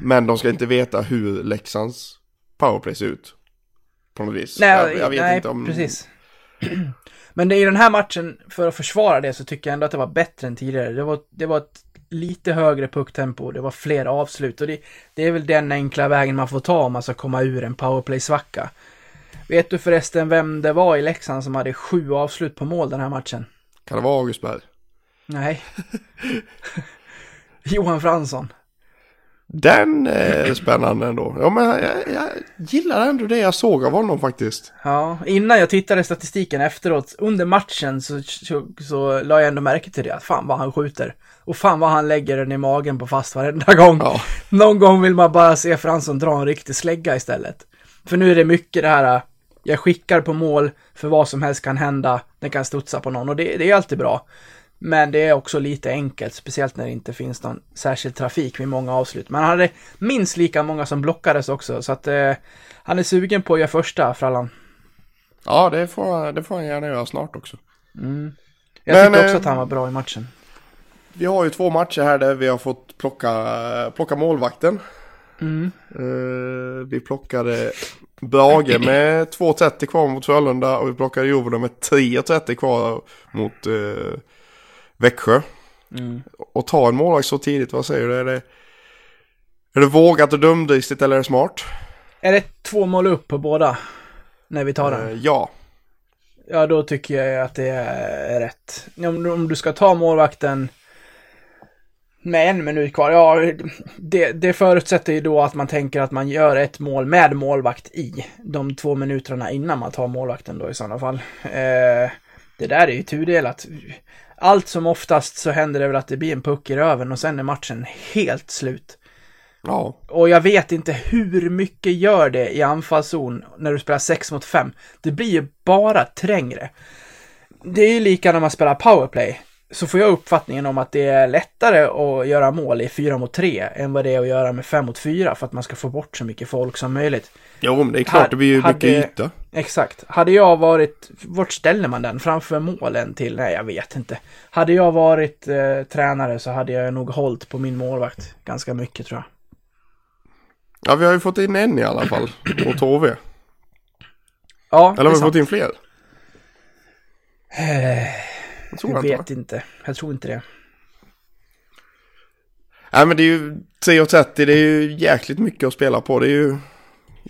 Men de ska inte veta hur Leksands powerplay ser ut. På något vis. Nej, jag, jag vet nej inte om... precis. Men det, i den här matchen, för att försvara det, så tycker jag ändå att det var bättre än tidigare. Det var, det var ett lite högre pucktempo, det var fler avslut och det, det är väl den enkla vägen man får ta om man ska komma ur en powerplay-svacka. Vet du förresten vem det var i Leksand som hade sju avslut på mål den här matchen? Kan det vara Augustberg? Nej. Johan Fransson. Den är spännande ändå. Ja men jag, jag gillar ändå det jag såg av honom faktiskt. Ja, innan jag tittade statistiken efteråt, under matchen så, så, så la jag ändå märke till det, att fan vad han skjuter. Och fan vad han lägger den i magen på fast varenda gång. Ja. Någon gång vill man bara se Fransson dra en riktig slägga istället. För nu är det mycket det här, jag skickar på mål, för vad som helst kan hända, den kan studsa på någon och det, det är alltid bra. Men det är också lite enkelt, speciellt när det inte finns någon särskild trafik vid många avslut. Men han hade minst lika många som blockades också, så att eh, han är sugen på att göra första, Frallan. Ja det får, det får han gärna göra snart också. Jag Men, tyckte också eh, att han var bra i matchen. Vi har ju två matcher här där vi har fått plocka, plocka målvakten. Mm. Eh, vi plockade Brage med 2.30 kvar mot Frölunda och vi plockade Jovonen med 3.30 kvar mot eh, Växjö. Mm. Och ta en målvakt så tidigt, vad säger du? Är det, är det vågat och dumdristigt eller är det smart? Är det två mål upp på båda? När vi tar den? Eh, ja. Ja, då tycker jag att det är rätt. Om, om du ska ta målvakten med en minut kvar, ja, det, det förutsätter ju då att man tänker att man gör ett mål med målvakt i de två minuterna innan man tar målvakten då i sådana fall. Eh, det där är ju tudelat. Allt som oftast så händer det väl att det blir en puck i röven och sen är matchen helt slut. Ja. Och jag vet inte hur mycket gör det i anfallszon när du spelar 6 mot 5. Det blir ju bara trängre. Det är ju lika när man spelar powerplay. Så får jag uppfattningen om att det är lättare att göra mål i 4 mot 3 än vad det är att göra med 5 mot 4 för att man ska få bort så mycket folk som möjligt. Jo, men det är klart, det blir ju Hade- mycket yta. Exakt. Hade jag varit, vart ställer man den? Framför målen till? Nej, jag vet inte. Hade jag varit eh, tränare så hade jag nog hållit på min målvakt ganska mycket tror jag. Ja, vi har ju fått in en i alla fall. Och Tove. Ja, Eller har vi sant. fått in fler? Eh, Jag tror Jag vet inte. Jag tror inte det. Nej men det är ju 3.30, det är ju jäkligt mycket att spela på. Det är ju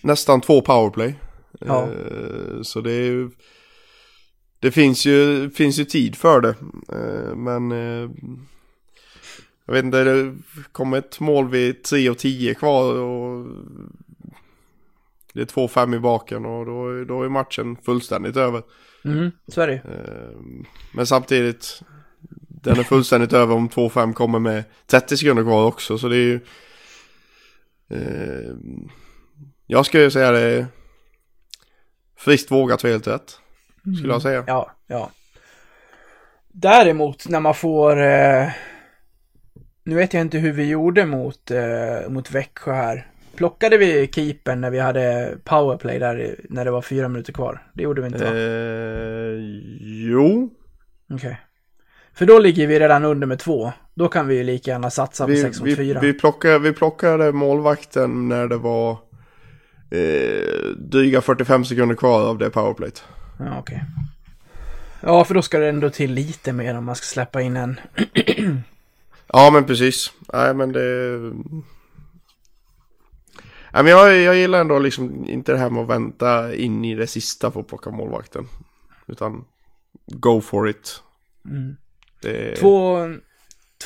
nästan två powerplay. Ja. Eh, Så det är ju... Det finns ju, finns ju tid för det. Eh, Men... eh, Jag vet inte, det kom ett mål vid 3.10 kvar och... det är 2-5 i baken och då, då är matchen fullständigt över. Mm, så är det ju. Eh, Men samtidigt, den är fullständigt över om 2-5 kommer med 30 sekunder kvar också. Så det är ju... Eh, jag skulle ju säga det friskt vågat och helt rätt. Skulle jag säga. Ja, ja. Däremot när man får... Eh, nu vet jag inte hur vi gjorde mot, eh, mot Växjö här. Plockade vi keepern när vi hade powerplay där när det var fyra minuter kvar? Det gjorde vi inte va? Eh, jo, Okej. För då ligger vi redan under med två. Då kan vi ju lika gärna satsa på vi, 6 mot vi, 4. vi, plockade, vi plockade målvakten när det var eh, dryga 45 sekunder kvar av det powerplayt. Ja, okej. Ja, för då ska det ändå till lite mer om man ska släppa in en. Ja men precis. Nej men det... Men jag, jag gillar ändå liksom inte det här med att vänta in i det sista för att plocka målvakten. Utan go for it. Mm. Det... Två,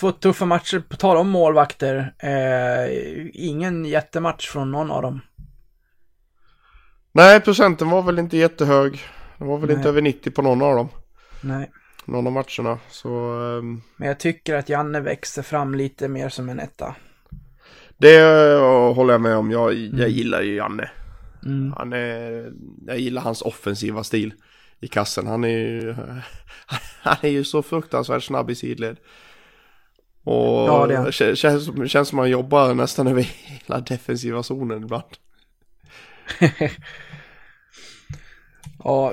två tuffa matcher, på tal om målvakter. Eh, ingen jättematch från någon av dem. Nej procenten var väl inte jättehög. Det var väl Nej. inte över 90 på någon av dem. Nej. Någon av matcherna. Så ehm, Men jag tycker att Janne växer fram lite mer som en etta. Det eh, håller jag med om. Jag, jag gillar ju Janne. Mm. Han är, jag gillar hans offensiva stil i kassen. Han är ju, han är ju så fruktansvärt snabb i sidled. Och Ja, det är han. kä- känns, känns som han jobbar nästan över hela defensiva zonen ibland. Ja,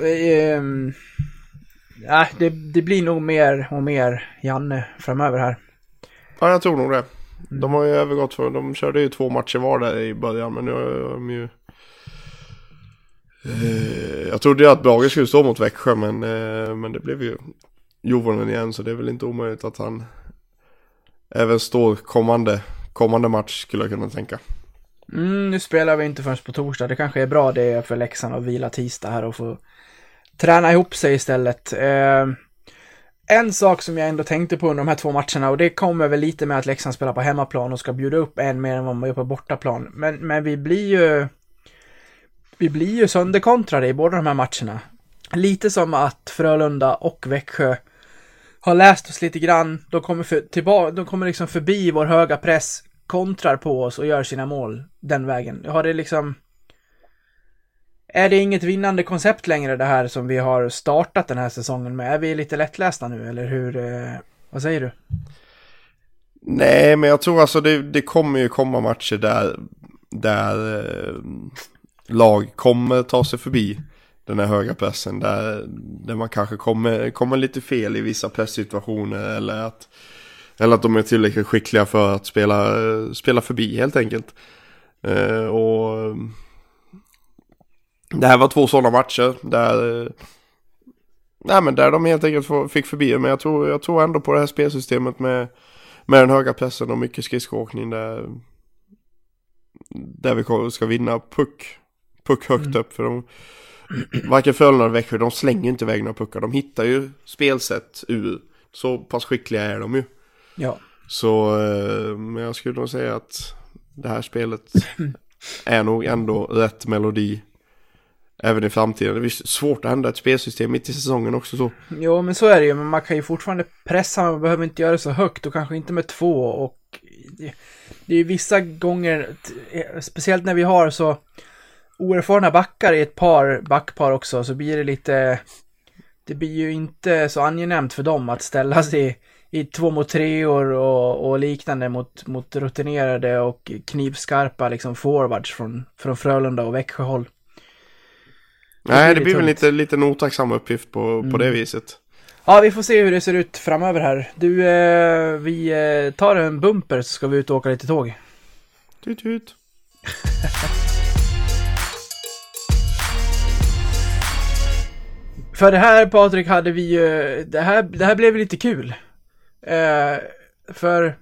ja, det, det blir nog mer och mer Janne framöver här. Ja, jag tror nog det. De har ju övergått för, de körde ju två matcher var där i början, men nu har de ju... Eh, jag trodde ju att Brage skulle stå mot Växjö, men, eh, men det blev ju Jovonen igen, så det är väl inte omöjligt att han även står kommande, kommande match skulle jag kunna tänka. Mm, nu spelar vi inte förrän på torsdag. Det kanske är bra det för Leksand att vila tisdag här och få träna ihop sig istället. Eh, en sak som jag ändå tänkte på under de här två matcherna och det kommer väl lite med att Leksand spelar på hemmaplan och ska bjuda upp en mer än vad man gör på bortaplan. Men, men vi blir ju vi blir ju sönderkontrade i båda de här matcherna. Lite som att Frölunda och Växjö har läst oss lite grann. De kommer, för, tillbaka, de kommer liksom förbi vår höga press, kontrar på oss och gör sina mål den vägen. Har det liksom... Är det inget vinnande koncept längre det här som vi har startat den här säsongen med? Är vi lite lättlästa nu eller hur? Eh, vad säger du? Nej, men jag tror alltså det, det kommer ju komma matcher där, där eh, lag kommer ta sig förbi den här höga pressen. Där, där man kanske kommer, kommer lite fel i vissa presssituationer eller att, eller att de är tillräckligt skickliga för att spela, spela förbi helt enkelt. Eh, och det här var två sådana matcher där, eh, nej, men där de helt enkelt fick förbi. Men jag tror, jag tror ändå på det här spelsystemet med med den höga pressen och mycket skridskoåkning där, där vi ska vinna puck, puck högt Mm. upp. För de, varken Frölunda eller Växjö, de slänger inte iväg några puckar. De hittar ju spelsätt ur. Så pass skickliga är de ju. Ja. Så eh, men jag skulle nog säga att det här spelet är nog ändå rätt melodi. Även i framtiden. Det är svårt att ändra ett spelsystem mitt i säsongen också så. Jo, men så är det ju. Men man kan ju fortfarande pressa, man behöver inte göra det så högt och kanske inte med två. Och det, är ju vissa gånger, speciellt när vi har så oerfarna backar i ett par backpar också, så blir det lite... Det blir ju inte så angenämt för dem att ställa sig i två mot treor och, och liknande mot, mot rutinerade och knivskarpa liksom forwards från, från Frölunda och Växjöhåll. Nej, det blir väl lite, lite en otacksam uppgift på, på det Mm. viset. Ja, vi får se hur det ser ut framöver här. Du, eh, vi eh, tar en bumper så ska vi ut och åka lite tåg. Tut, tut. För det här Patrik hade vi ju, det här, det här blev lite kul. Eh, för,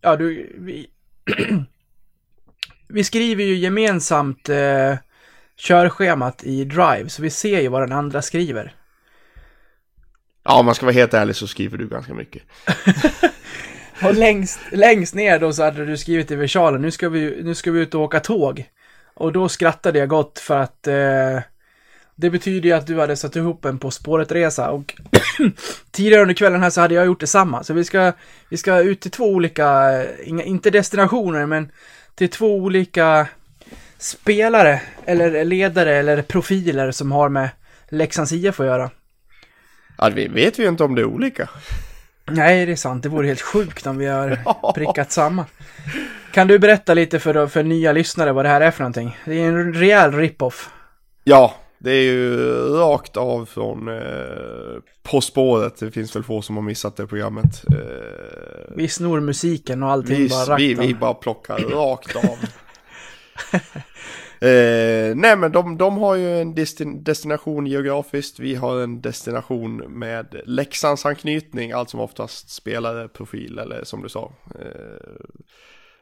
ja du, vi, vi skriver ju gemensamt eh, körschemat i Drive, så vi ser ju vad den andra skriver. Ja, om man ska vara helt ärlig så skriver du ganska mycket. Och längst, längst ner då så hade du skrivit i versalen, nu ska vi, nu ska vi ut och åka tåg. Och då skrattade jag gott för att eh, det betyder ju att du hade satt ihop en På spåret-resa och tidigare under kvällen här så hade jag gjort detsamma. Så vi ska, vi ska ut till två olika, eh, inga, inte destinationer, men till två olika spelare eller ledare eller profiler som har med Leksands IF att göra. Ja, vi vet vi ju inte om det är olika. Nej, det är sant. Det vore helt sjukt om vi har prickat samma. Kan du berätta lite för, för nya lyssnare vad det här är för någonting? Det är en rejäl rip-off. Ja, det är ju rakt av från eh, På spåret. Det finns väl få som har missat det programmet. Eh, Vi snor musiken och allting vi, bara vi, rakt vi av. bara plockar rakt av. eh, nej men de, de har ju en destin destination geografiskt. Vi har en destination med Leksands anknytning. Allt som oftast spelare, profil eller som du sa. Eh,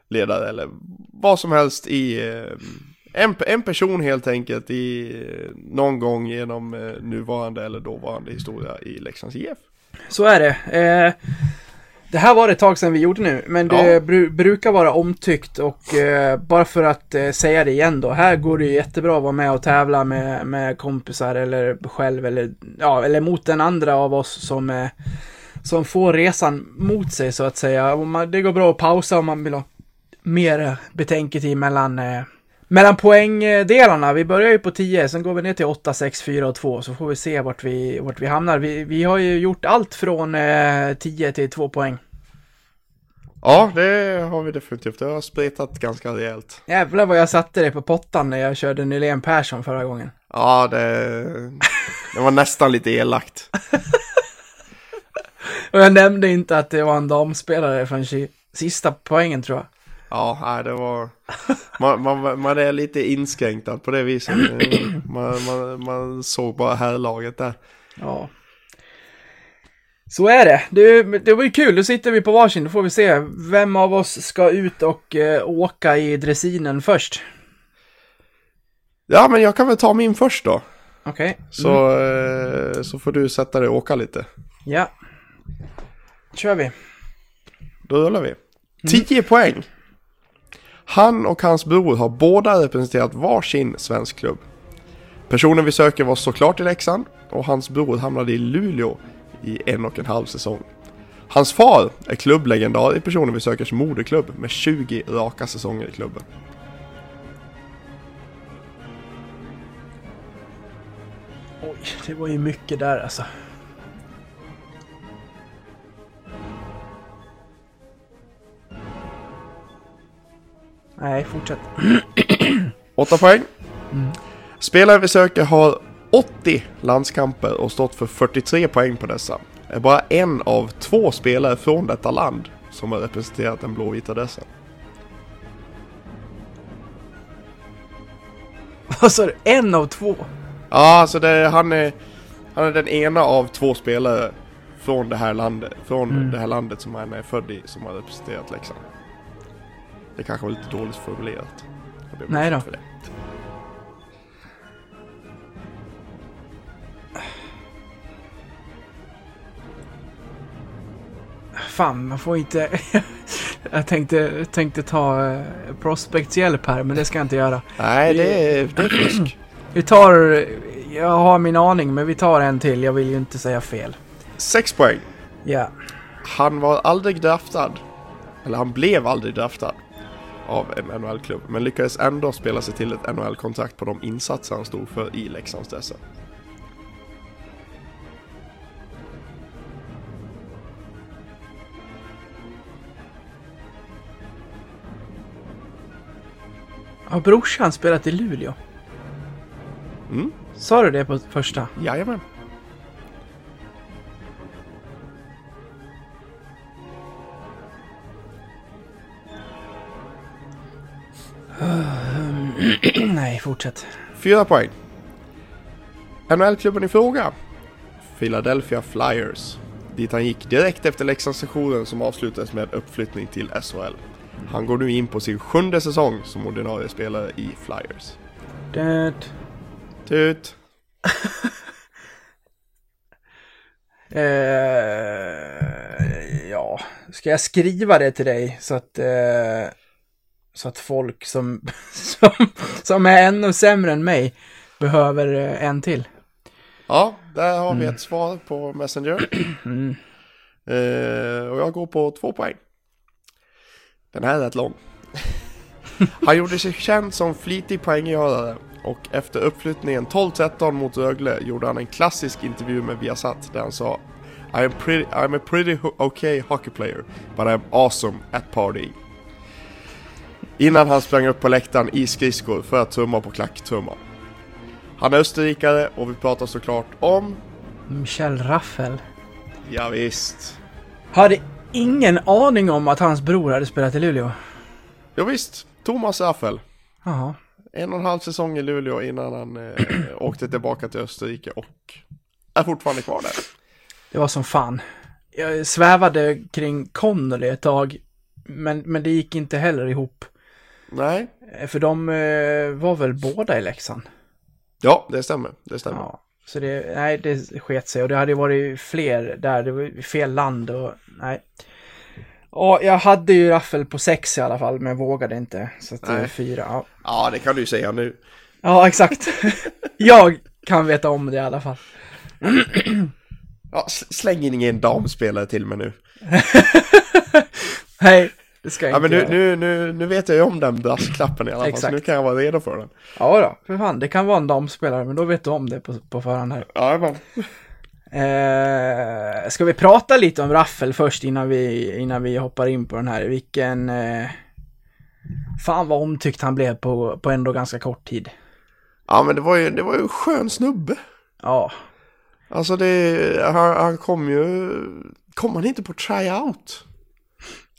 ledare eller vad som helst i eh, en, en person helt enkelt i eh, någon gång genom eh, nuvarande eller dåvarande historia i Leksands IF. Så är det. Eh, det här var det ett tag sedan vi gjorde nu, men det Ja. bru brukar vara omtyckt och eh, bara för att eh, säga det igen då. Här går det ju jättebra att vara med och tävla med, med kompisar eller själv eller, ja, eller mot den andra av oss som, eh, som får resan mot sig så att säga. Man, det går bra att pausa om man vill ha mer betänketid mellan eh, mellan poängdelarna, vi börjar ju på 10, sen går vi ner till 8, 6, 4 och 2, så får vi se vart vi, vart vi hamnar. Vi, vi har ju gjort allt från eh, 10 till 2 poäng. Ja, det har vi definitivt. Det har spretat ganska rejält. Jävlar vad jag satte det på pottan när jag körde Nylén Persson förra gången. Ja, det, det var nästan lite elakt. Och jag nämnde inte att det var en damspelare från sista poängen tror jag. Ja, nej, det var... Man, man, man är lite inskränktad på det viset. Man, man, man såg bara herrlaget där. Ja. Så är det. det. Det var ju kul, då sitter vi på varsin, då får vi se vem av oss ska ut och eh, åka i dressinen först. Ja, men jag kan väl ta min först då. Okej. Så, eh, så får du sätta dig och åka lite. Ja. kör vi. Då rullar vi. 10 poäng. Han och hans bror har båda representerat varsin svensk klubb. Personen vi söker var såklart i Leksand och hans bror hamnade i Luleå i en och en halv säsong. Hans far är klubblegendar i personen vi sökers moderklubb med 20 raka säsonger i klubben. Oj, det var ju mycket där alltså. Nej, fortsätt. 8 poäng. Spelare vi söker har 80 landskamper och stått för 43 poäng på dessa. Är bara en av två spelare från detta land som har representerat den blåvita dressen. Vad sa du? En av två? Ja, alltså det, han, är, han är den ena av två spelare från det här landet, från det här landet som han är född i, som har representerat Leksand. Det kanske var lite dåligt formulerat. Nej då. Fan, man får inte... jag tänkte, tänkte ta eh, Prospects hjälp här, men det ska jag inte göra. Nej, det är, det är fusk. Vi tar... Jag har min aning, men vi tar en till. Jag vill ju inte säga fel. Sex poäng. Ja. Han var aldrig draftad. Eller han blev aldrig draftad. Av en NHL-klubb. Men lyckades ändå spela sig till ett NHL-kontrakt på de insatser han stod för i Leksands dresser. Har brorsan spelat i Luleå? Mm. Sa du det på första? Jajamän. Nej, fortsätt. Fyra poäng. NHL-klubben i fråga. Philadelphia Flyers. Dit han gick direkt efter Leksandssessionen som avslutades med uppflyttning till SHL. Han går nu in på sin sjunde säsong som ordinarie spelare i Flyers. Det... Tut! Eh, ja, ska jag skriva det till dig så att... Eh, Så att folk som, som, som är ännu sämre än mig behöver eh, en till. Ja, där har vi ett svar på Messenger. Mm. Eh, och jag går på två poäng. Den här är rätt lång. Han gjorde sig känd som flitig poänggörare och efter uppflyttningen 12-13 mot Rögle gjorde han en klassisk intervju med Viasat där han sa I'm, pretty, I'm a pretty okay hockey player but I'm awesome at partying. Innan han sprang upp på läktaren i skridskor för att tumma på klacktrumman. Han är österrikare och vi pratar såklart om... Michel Raffel. Ja, visst. Hade ingen aning om att hans bror hade spelat i Luleå. Ja, visst. Thomas Raffel. Jaha. En och en halv säsong i Luleå innan han eh, åkte tillbaka till Österrike och är fortfarande kvar där. Det var som fan. Jag svävade kring Connolly ett tag. Men, men det gick inte heller ihop. Nej, Eh, För de eh, var väl båda i Leksand. ja det stämmer. Det stämmer. Ja. Så det, nej, det sket sig. Och det hade varit fler där. Det var fel land och nej. Ja, jag hade ju raffel på sex i alla fall, men vågade inte. Så att det är fyra. Ja. Ja, det kan du ju säga nu. ja, exakt. jag kan veta om det i alla fall. Ja, släng in ingen damspelare till mig nu. Nej, det ska jag Ja, men inte nu, göra. nu, nu, nu vet jag ju om den brasklappen i alla fall, så nu kan jag vara redo för den. Ja då, för fan, det kan vara en damspelare, men då vet du om det på, på förhand här. Ja, men. Eh, ska vi prata lite om Raffel först innan vi, innan vi hoppar in på den här? Vilken... Eh, fan vad omtyckt han blev på, på ändå ganska kort tid. Ja, men det var ju, det var ju en skön snubbe. Ja, Alltså det, han, han kom ju, kom han inte på tryout?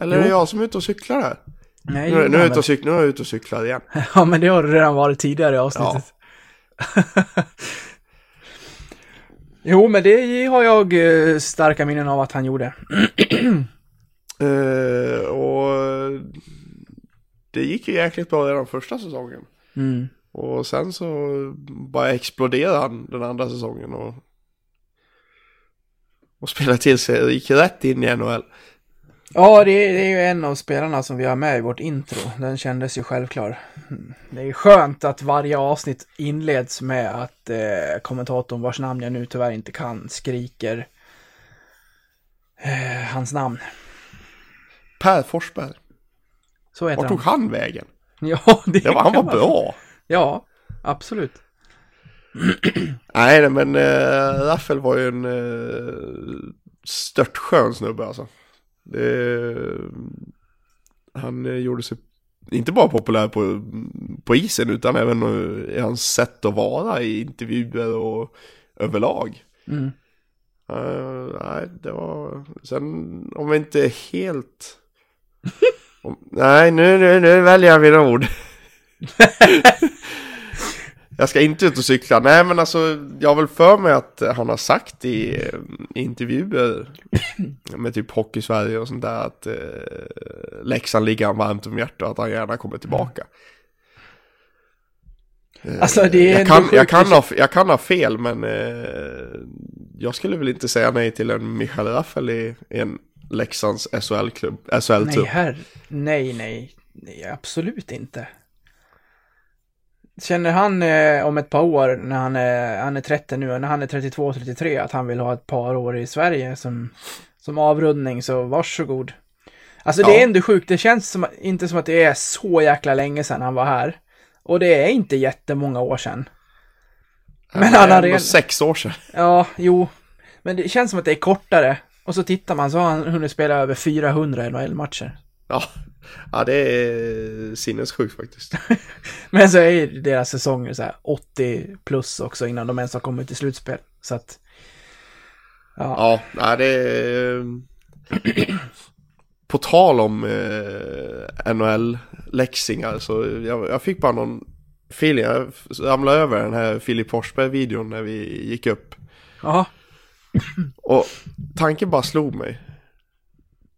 Eller är det Jo. jag som är ute och cyklar här? nej, Nu, nu, är jag ute och cyklar, nu är jag ute och cyklar igen. Ja, men det har det redan varit tidigare i avsnittet. jo, men det har jag eh, starka minnen av att han gjorde. Eh, och det gick ju jäkligt bra redan första säsongen. Mm. Och sen så bara exploderade han den andra säsongen och, och spelade till sig gick rätt in i NHL. Ja, det är, det är ju en av spelarna som vi har med i vårt intro. Den kändes ju självklar. Mm. Det är skönt att varje avsnitt inleds med att eh, kommentatorn, vars namn jag nu tyvärr inte kan, skriker eh, hans namn. Per Forsberg, Så heter vart tog han. vägen? Ja, det, Det var, han var man- bra. Ja, absolut. Nej, men äh, Raffel var ju en äh, störtskön snubbe alltså. Det, han eh, gjorde sig inte bara populär på, på isen utan även eh, i hans sätt att vara i intervjuer och överlag. Mm. Eh, nej, det var... Sen om vi inte helt... Om, nej, nu, nu, nu väljer jag mina ord. jag ska inte ut och cykla. Nej, men alltså jag har väl för mig att han har sagt i, eh, i intervjuer med typ Hockey Sverige och sånt där att eh, Leksand ligger han varmt om hjärtat och att han gärna kommer tillbaka. Eh, Alltså, det är jag, kan, jag, kan ha, jag kan ha fel men eh, jag skulle väl inte säga nej till en Michael Raffel i, i en Leksands SHL-klubb, Nej, SHL-trupp. herr. Nej, nej. Nej, absolut inte. Känner han eh, om ett par år, när han är, han är 30 nu, när han är 32-33, att han vill ha ett par år i Sverige som, som avrundning, så varsågod. Alltså det Ja. är ändå sjukt, det känns som, inte som att det är så jäkla länge sedan han var här. Och det är inte jättemånga år sedan. Men han har redan... sex år sedan. Ja, jo. Men det känns som att det är kortare. Och så tittar man så har han hunnit spela över 400 NHL-matcher. Ja. ja, det är sinnessjukt faktiskt. Men så är deras säsonger så här 80 plus också innan de ens har kommit till slutspel. Så att... Ja. Ja, det är... På tal om eh, NHL-läxingar så jag, jag fick bara någon feeling. Jag ramlade över den här Filip Forsberg-videon när vi gick upp. Ja. Och tanken bara slog mig.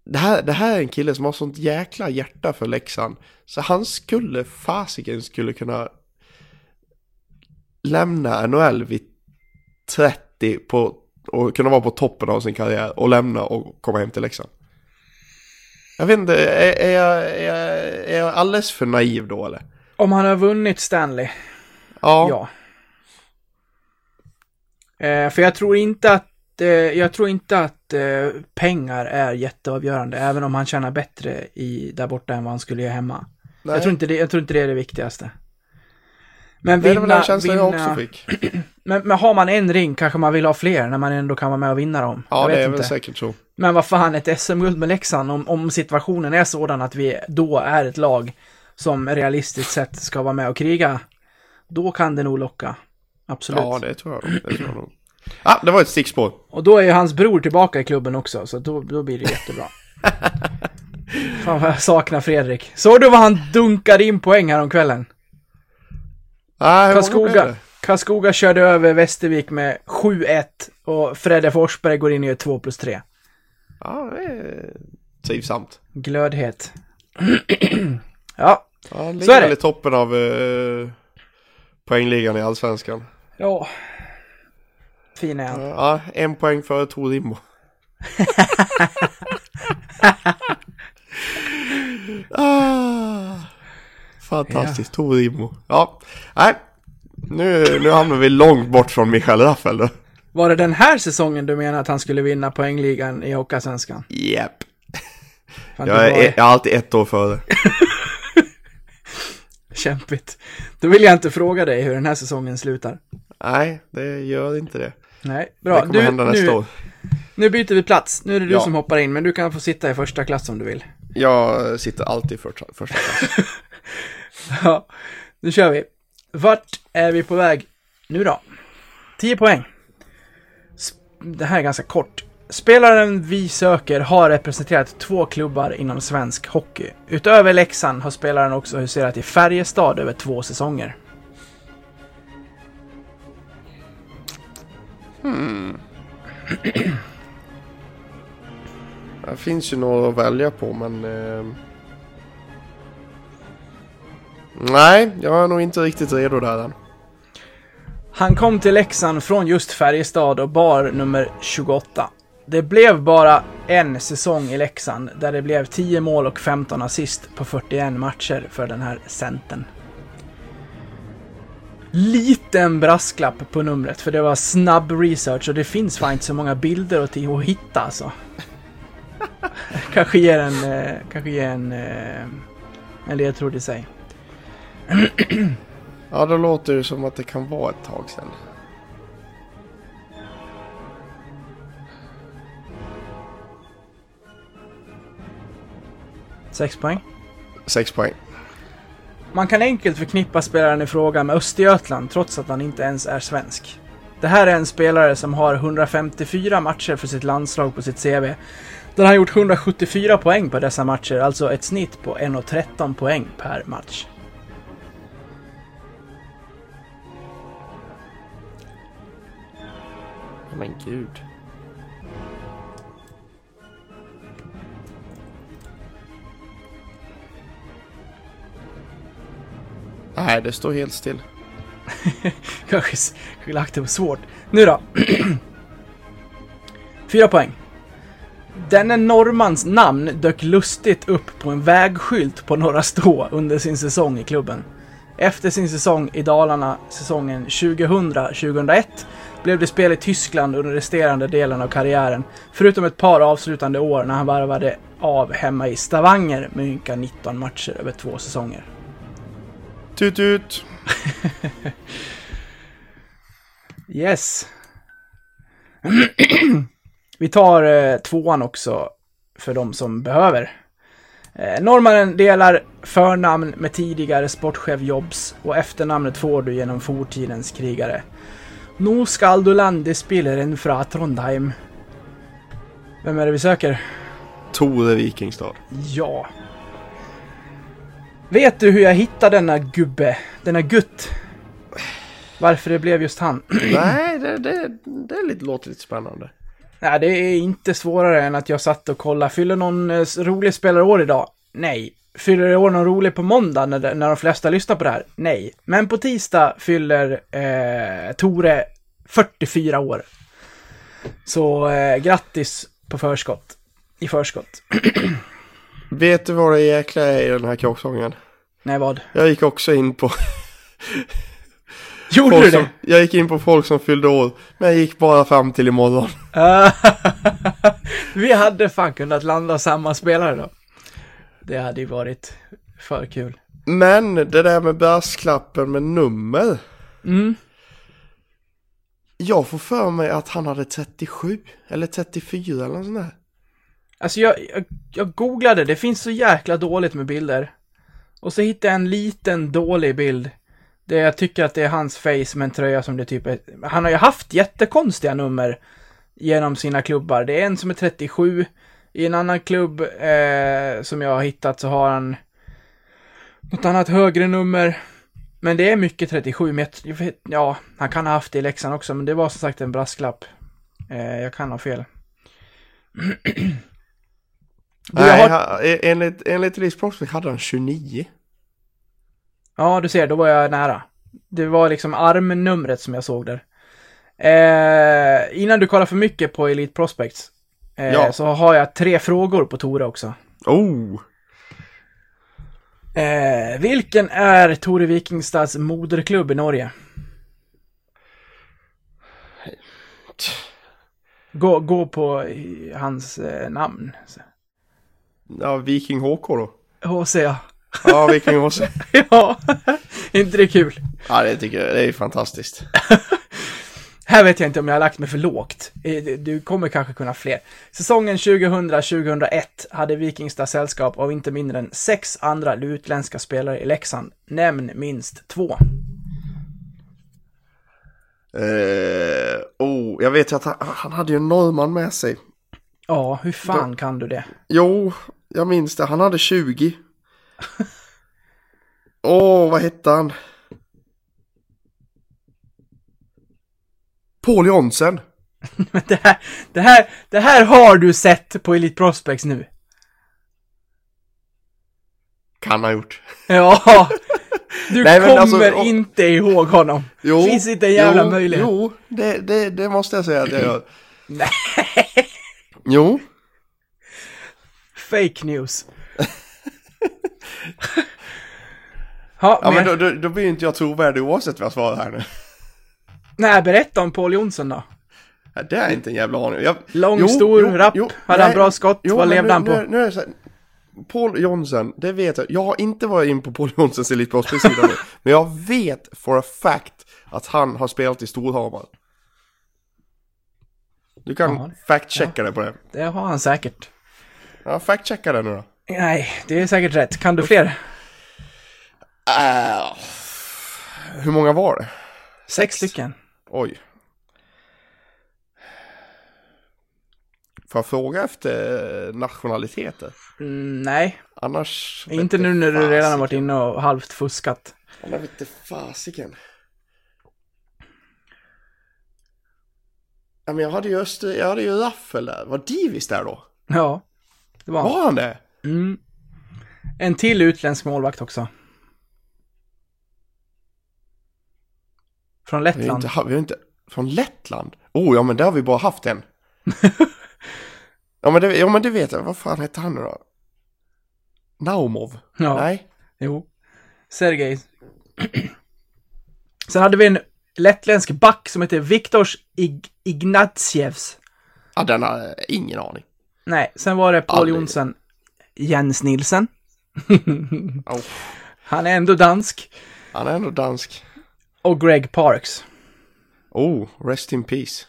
Det här, det här är en kille som har sånt jäkla hjärta för Leksand. Så han skulle, fasiken skulle kunna lämna NHL vid 30 på, och kunna vara på toppen av sin karriär och lämna och komma hem till Leksand. Jag vet inte, är, är, jag, är, jag, är jag alldeles för naiv då eller? Om han har vunnit Stanley, Ja. ja. Eh, för jag tror inte att, jag tror inte att eh, pengar är jätteavgörande, även om han tjänar bättre i, där borta än vad han skulle göra hemma. Nej. Jag tror, inte det, jag tror inte det är det viktigaste. Men det är väl vinna, den känslan jag vinna också fick. men, men har man en ring kanske man vill ha fler när man ändå kan vara med och vinna dem. Ja, jag det är inte. väl säkert så. Men vad fan, ett SM-guld med Leksand, om, om situationen är sådan att vi då är ett lag som realistiskt sett ska vara med och kriga, då kan det nog locka. Absolut. Ja, det tror jag. Det tror jag nog. Ah, det var ett stickspår. Och då är ju hans bror tillbaka i klubben också, så då, då blir det jättebra. Fan vad jag saknar Fredrik. Såg du vad han dunkade in poäng här om kvällen? Ah, Karlskoga? Karlskoga körde över Västervik med 7-1 och Fredde Forsberg går in gör 2 plus 3. Ja, det är trivsamt. Glödhet. ja, Ja, han Så ligger är det. väl i toppen av uh, poängligan i Allsvenskan. ja. Fin är han. Ja, en poäng före Tor Rimbo. ah, fantastiskt, Tor Rimbo. Ja, nej. Nu, nu hamnar vi långt bort från Mikael Raffel då. Var det den här säsongen du menar att han skulle vinna poängligan i Hockeyallsvenskan? Japp. Fan, Jag är, jag är alltid ett år före. kämpigt. Då vill jag inte fråga dig hur den här säsongen slutar. Nej, det gör inte det. Nej, Det bra. kommer Du, hända nästa nu, år. nu byter vi plats. Nu är det du Ja. som hoppar in, men du kan få sitta i första klass om du vill. Jag sitter alltid i första, första klass. Ja, nu kör vi. Vart är vi på väg nu då? 10 poäng. Det här är ganska kort. Spelaren vi söker har representerat två klubbar inom svensk hockey. Utöver Leksand har spelaren också huserat i Färjestad över två säsonger. Hmm... Det finns ju några att välja på men... Eh... Nej, jag är nog inte riktigt redo där än. Han kom till Leksand från just Färjestad och bar nummer 28. Det blev bara en säsong i Leksand där det blev 10 mål och 15 assist på 41 matcher för den här centern. Liten brasklapp på numret för det var snabb research och det finns fan inte så många bilder att, att hitta alltså. kanske ger en, eh, kanske ger en, eh, en ledtråd i sig. Ja, då låter det som att det kan vara ett tag sedan. Sex poäng. Sex poäng. Man kan enkelt förknippa spelaren i fråga med Östergötland trots att han inte ens är svensk. Det här är en spelare som har 154 matcher för sitt landslag på sitt CV. Där han gjort 174 poäng på dessa matcher, alltså ett snitt på 1,13 poäng per match. Men gud. Nej, det står helt still. Kanske kanske lagt det på svårt. Nu då. Fyra poäng. Denne norrmans namn dök lustigt upp på en vägskylt på Norra Stå under sin säsong i klubben. Efter sin säsong i Dalarna, säsongen 2000-2001, blev det spel i Tyskland under resterande delen av karriären, förutom ett par avslutande år när han varvade av hemma i Stavanger med ynka 19 matcher över två säsonger. Tut ut! Yes. Vi tar eh, tvåan också för de som behöver. Eh, norrmannen delar förnamn med tidigare sportchef Jobs och efternamnet får du genom fortidens krigare. Nu skall du lande spelaren fra Trondheim. Vem är det vi söker? Tore Wikingstad. Ja. Vet du hur jag hittade denna gubbe? Denna gutt? Varför det blev just han? Nej, det, det, det är lite, låter lite spännande. Nej, det är inte svårare än att jag satt och kollade. Fyller någon eh, rolig spelare år idag? Nej. Fyller det år någon rolig på måndag när, när de flesta lyssnar på det här? Nej. Men på tisdag fyller eh, Tore 44 år. Så eh, grattis på förskott. I förskott. Vet du vad det jäkla är i den här kråksången? Nej, vad? Jag gick också in på Gjorde folk du som, det? jag gick in på folk som fyllde år, men jag gick bara fram till imorgon. Vi hade fan kunnat landa samma spelare då. Det hade ju varit för kul. Men det där med brasklappen med nummer. Mm. Jag får för mig att han hade 37 eller 34 eller något sånt där. Alltså jag, jag, jag googlade, det finns så jäkla dåligt med bilder. Och så hittade jag en liten dålig bild. Där jag tycker att det är hans face med en tröja som det typ är. Han har ju haft jättekonstiga nummer genom sina klubbar. Det är en som är 37. I en annan klubb eh, som jag har hittat så har han något annat högre nummer. Men det är mycket 37, men jag, vet, ja, han kan ha haft det i Leksand också, men det var som sagt en brasklapp. Eh, jag kan ha fel. Nej, har- han, e- enligt, enligt Elise Prospect hade han 29. Ja, du ser, då var jag nära. Det var liksom armnumret som jag såg där. Eh, innan du kollar för mycket på Elite Prospects eh, Ja. så har jag tre frågor på Tore också. Oh! Eh, vilken är Tore Vikingstads moderklubb i Norge? Gå, gå på hans eh, namn. Ja, Viking HK då. HC. Ja, Viking HC. ja, inte det kul? Ja, det tycker jag, det är fantastiskt. Här vet jag inte om jag har lagt mig för lågt. Eh, Du kommer kanske kunna fler. Säsongen 2000-2001 hade Vikingstad sällskap av inte mindre än sex andra utländska spelare i Leksand. Nämn minst två. Eh, oh, jag vet ju att han, han hade ju en norrman med sig. Ja, hur fan kan du det? Jo, jag minns det. Han hade 20. Åh, vad hette han? Paul Jonsen. Det här, det här, det här har du sett på Elite Prospects nu. Kan ha gjort. Ja, du Nej, men kommer alltså, inte ihåg honom. Jo, Finns inte en jävla jo, möjlighet. Jo, det, det, det måste jag säga att jag gör. Nej. Jo, Fake news. ja, ja, men men, då, då, då blir inte jag trovärdig oavsett vad jag svarar här nu. nej, berätta om Paul Jonsson då. Ja, Det är inte en jävla aning. Jag, Lång, stor, rapp, hade han bra skott? Vad men levde nu, han på? Nu, nu är det så här, Paul Jonsen, det vet jag. Jag har inte varit in på Paul Jonsens Elite Prospect-sida nu. Men jag vet for a fact att han har spelat i Storhamar. Du kan Ja, fact-checka det på det. Det har han säkert. Ja, fact-checka det nu då. Nej, det är säkert rätt. Kan du fler? Äh, hur många var det? Sex stycken. Oj. Får jag fråga efter nationaliteter? Mm, nej, Annars... inte nu när du redan har varit inne och halvt fuskat. Jag vet inte fasiken. Ja men jag hade ju Öster, jag hade ju Raffel där. Var Divis där då? Ja, det var han. Var han det? Mm. En till utländsk målvakt också. Från Vi har Lettland. inte, vi har inte, från Lettland? Oh ja men där har vi bara haft en. ja, men det, ja men det vet jag, vad fan hette han nu då? Naumov? Ja, Nej? jo. Sergej. Sen hade vi en lettländsk back som heter Viktors Ig- Ignatievs. Ja den har ingen aning. Nej, sen var det Paul. Jonsen. Jens Nilsen. Oh, Han är ändå dansk. han är ändå dansk. Och Greg Parks. Oh, rest in peace.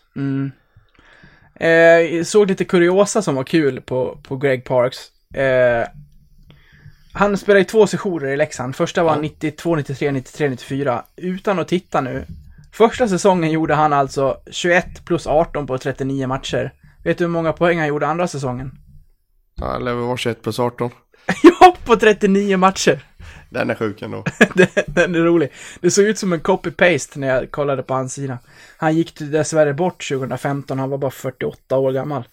Eh, jag såg lite kuriosa som var kul på, på Greg Parks. Eh, han spelade i två sessioner i Leksand. Första var 92, 93, 93, 94. Utan att titta nu. Första säsongen gjorde han alltså 21 plus 18 på 39 matcher. Vet du hur många poäng han gjorde andra säsongen? Ja, Han lever var 21 plus 18. ja, på 39 matcher! Den är sjuk ändå. Den- Den är rolig. Det såg ut som en copy-paste när jag kollade på hans sida. Han gick dessvärre bort 2015, han var bara 48 år gammal.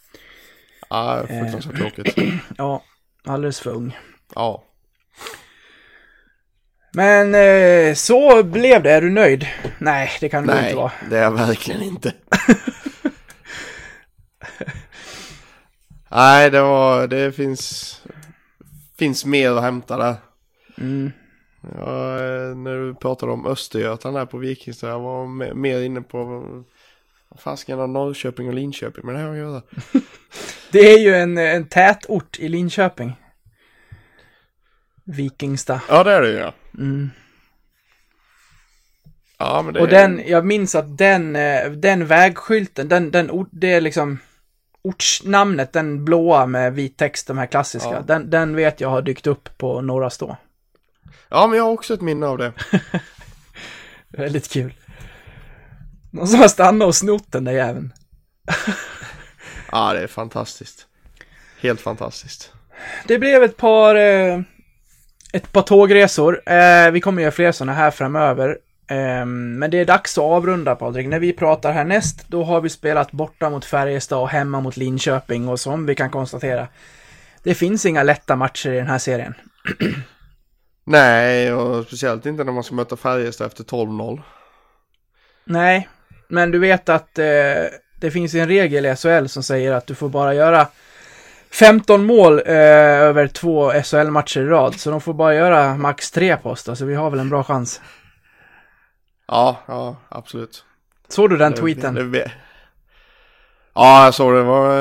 Ja, fruktansvärt tråkigt. Ja, alldeles för ung. Ja. Men eh, så blev det. Är du nöjd? Nej, det kan du inte Nej, vara. det är jag verkligen inte. Nej, det var, det finns finns mer att hämta där. Mm. Ja, eh, när du pratade om Östergötland där på Vikingstad, jag var me- mer inne på vad fasiken har Norrköping och Linköping med det här att göra? Det är ju en, en tätort i Linköping. Vikingstad. Ja, det är det ju ja. Mm. Ja, men det Och är... den, jag minns att den, eh, den vägskylten, den, den det är liksom ortsnamnet, den blåa med vit text, de här klassiska, Ja. den, den vet jag har dykt upp på Norra Stå. Ja, men jag har också ett minne av det. Väldigt kul. Någon som har stannat och snott den där jäveln. Ja, det är fantastiskt. Helt fantastiskt. Det blev ett par, eh, ett par tågresor. Eh, vi kommer göra fler sådana här framöver. Eh, men det är dags att avrunda Patrik. När vi pratar härnäst, då har vi spelat borta mot Färjestad och hemma mot Linköping. Och som vi kan konstatera, det finns inga lätta matcher i den här serien. Nej, och speciellt inte när man ska möta Färjestad efter 12-0. Nej, men du vet att eh, det finns en regel i SHL som säger att du får bara göra 15 mål eh, över två SHL-matcher i rad. Så de får bara göra max tre på oss då, så vi har väl en bra chans. Ja, ja, absolut. Såg du den Det- tweeten? det- det- Ja, jag såg det. Det var,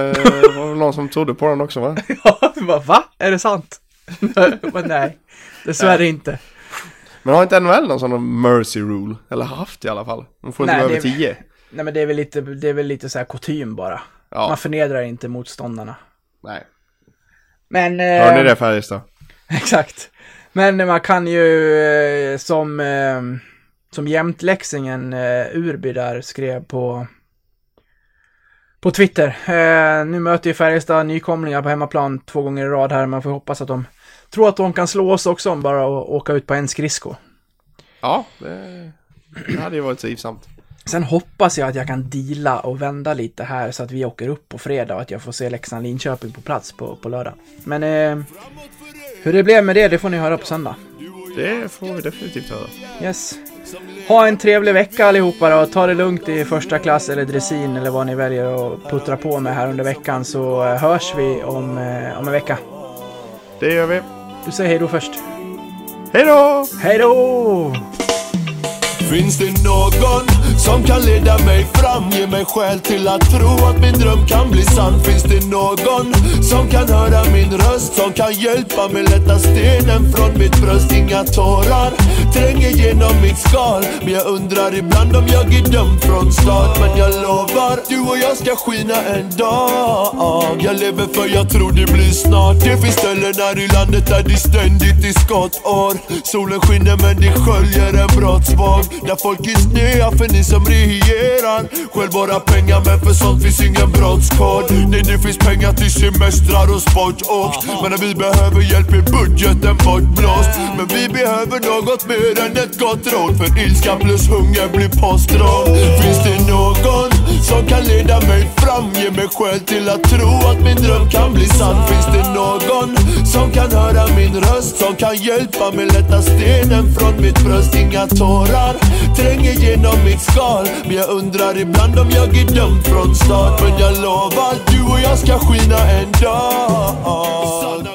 det var någon som trodde på den också va? Ja, bara, va? Är det sant? Men nej, dessvärre inte. Men har inte NHL någon sån mercy rule? Eller haft i alla fall. De får inte Nej, vara över det- 10. Nej men det är väl lite, det är väl lite så här kutym bara. Ja, Man förnedrar inte motståndarna. Nej. Men... Hör ni Eh, det Färjestad? exakt. Men man kan ju eh, som, eh, som jämtläxingen Urby där skrev på på Twitter. Nu möter ju Färjestad nykomlingar på hemmaplan två gånger i rad här. Man får hoppas att de tror att de kan slå oss också om bara att åka ut på en skridsko. Ja, det, det hade ju varit trivsamt. Sen hoppas jag att jag kan deala och vända lite här så att vi åker upp på fredag och att jag får se Leksand-Linköping på plats på, på lördag. Men eh, hur det blev med det, det får ni höra på söndag. Det får vi definitivt höra. Yes. Ha en trevlig vecka allihopa då. Ta det lugnt i första klass eller dressin eller vad ni väljer att puttra på med här under veckan så eh, hörs vi om, eh, om en vecka. Det gör vi. Du säger hej då först. Hej då! Hej då! Finns det någon som kan leda mig fram? Ge mig skäl till att tro att min dröm kan bli sann Finns det någon som kan höra min röst? Som kan hjälpa mig lätta stenen från mitt bröst? Inga tårar tränger genom mitt skal Men jag undrar ibland om jag är dömd från start Men jag lovar, du och jag ska skina en dag Jag lever för jag tror det blir snart Det finns ställen här i landet där det ständigt är skottår Solen skiner men det sköljer en brottsvåg Där folk är snöa för ni som regerar Själv bara pengar men för sånt finns ingen brottskod Nej det finns pengar till semestrar och sport och Men när vi behöver hjälp är budgeten bortblåst Men vi behöver något mer än ett gott råd För ilska plus hunger blir postråd Finns det någon som kan leda mig fram? Ge mig skäl till att tro att min dröm kan bli sann Finns det någon som kan höra min röst? Som kan hjälpa mig lätta stenen från mitt bröst? Inga tårar tränger genom mitt mitt skal. Men jag undrar ibland om jag är dömd från start. Men jag lovar, du och jag ska skina en dag.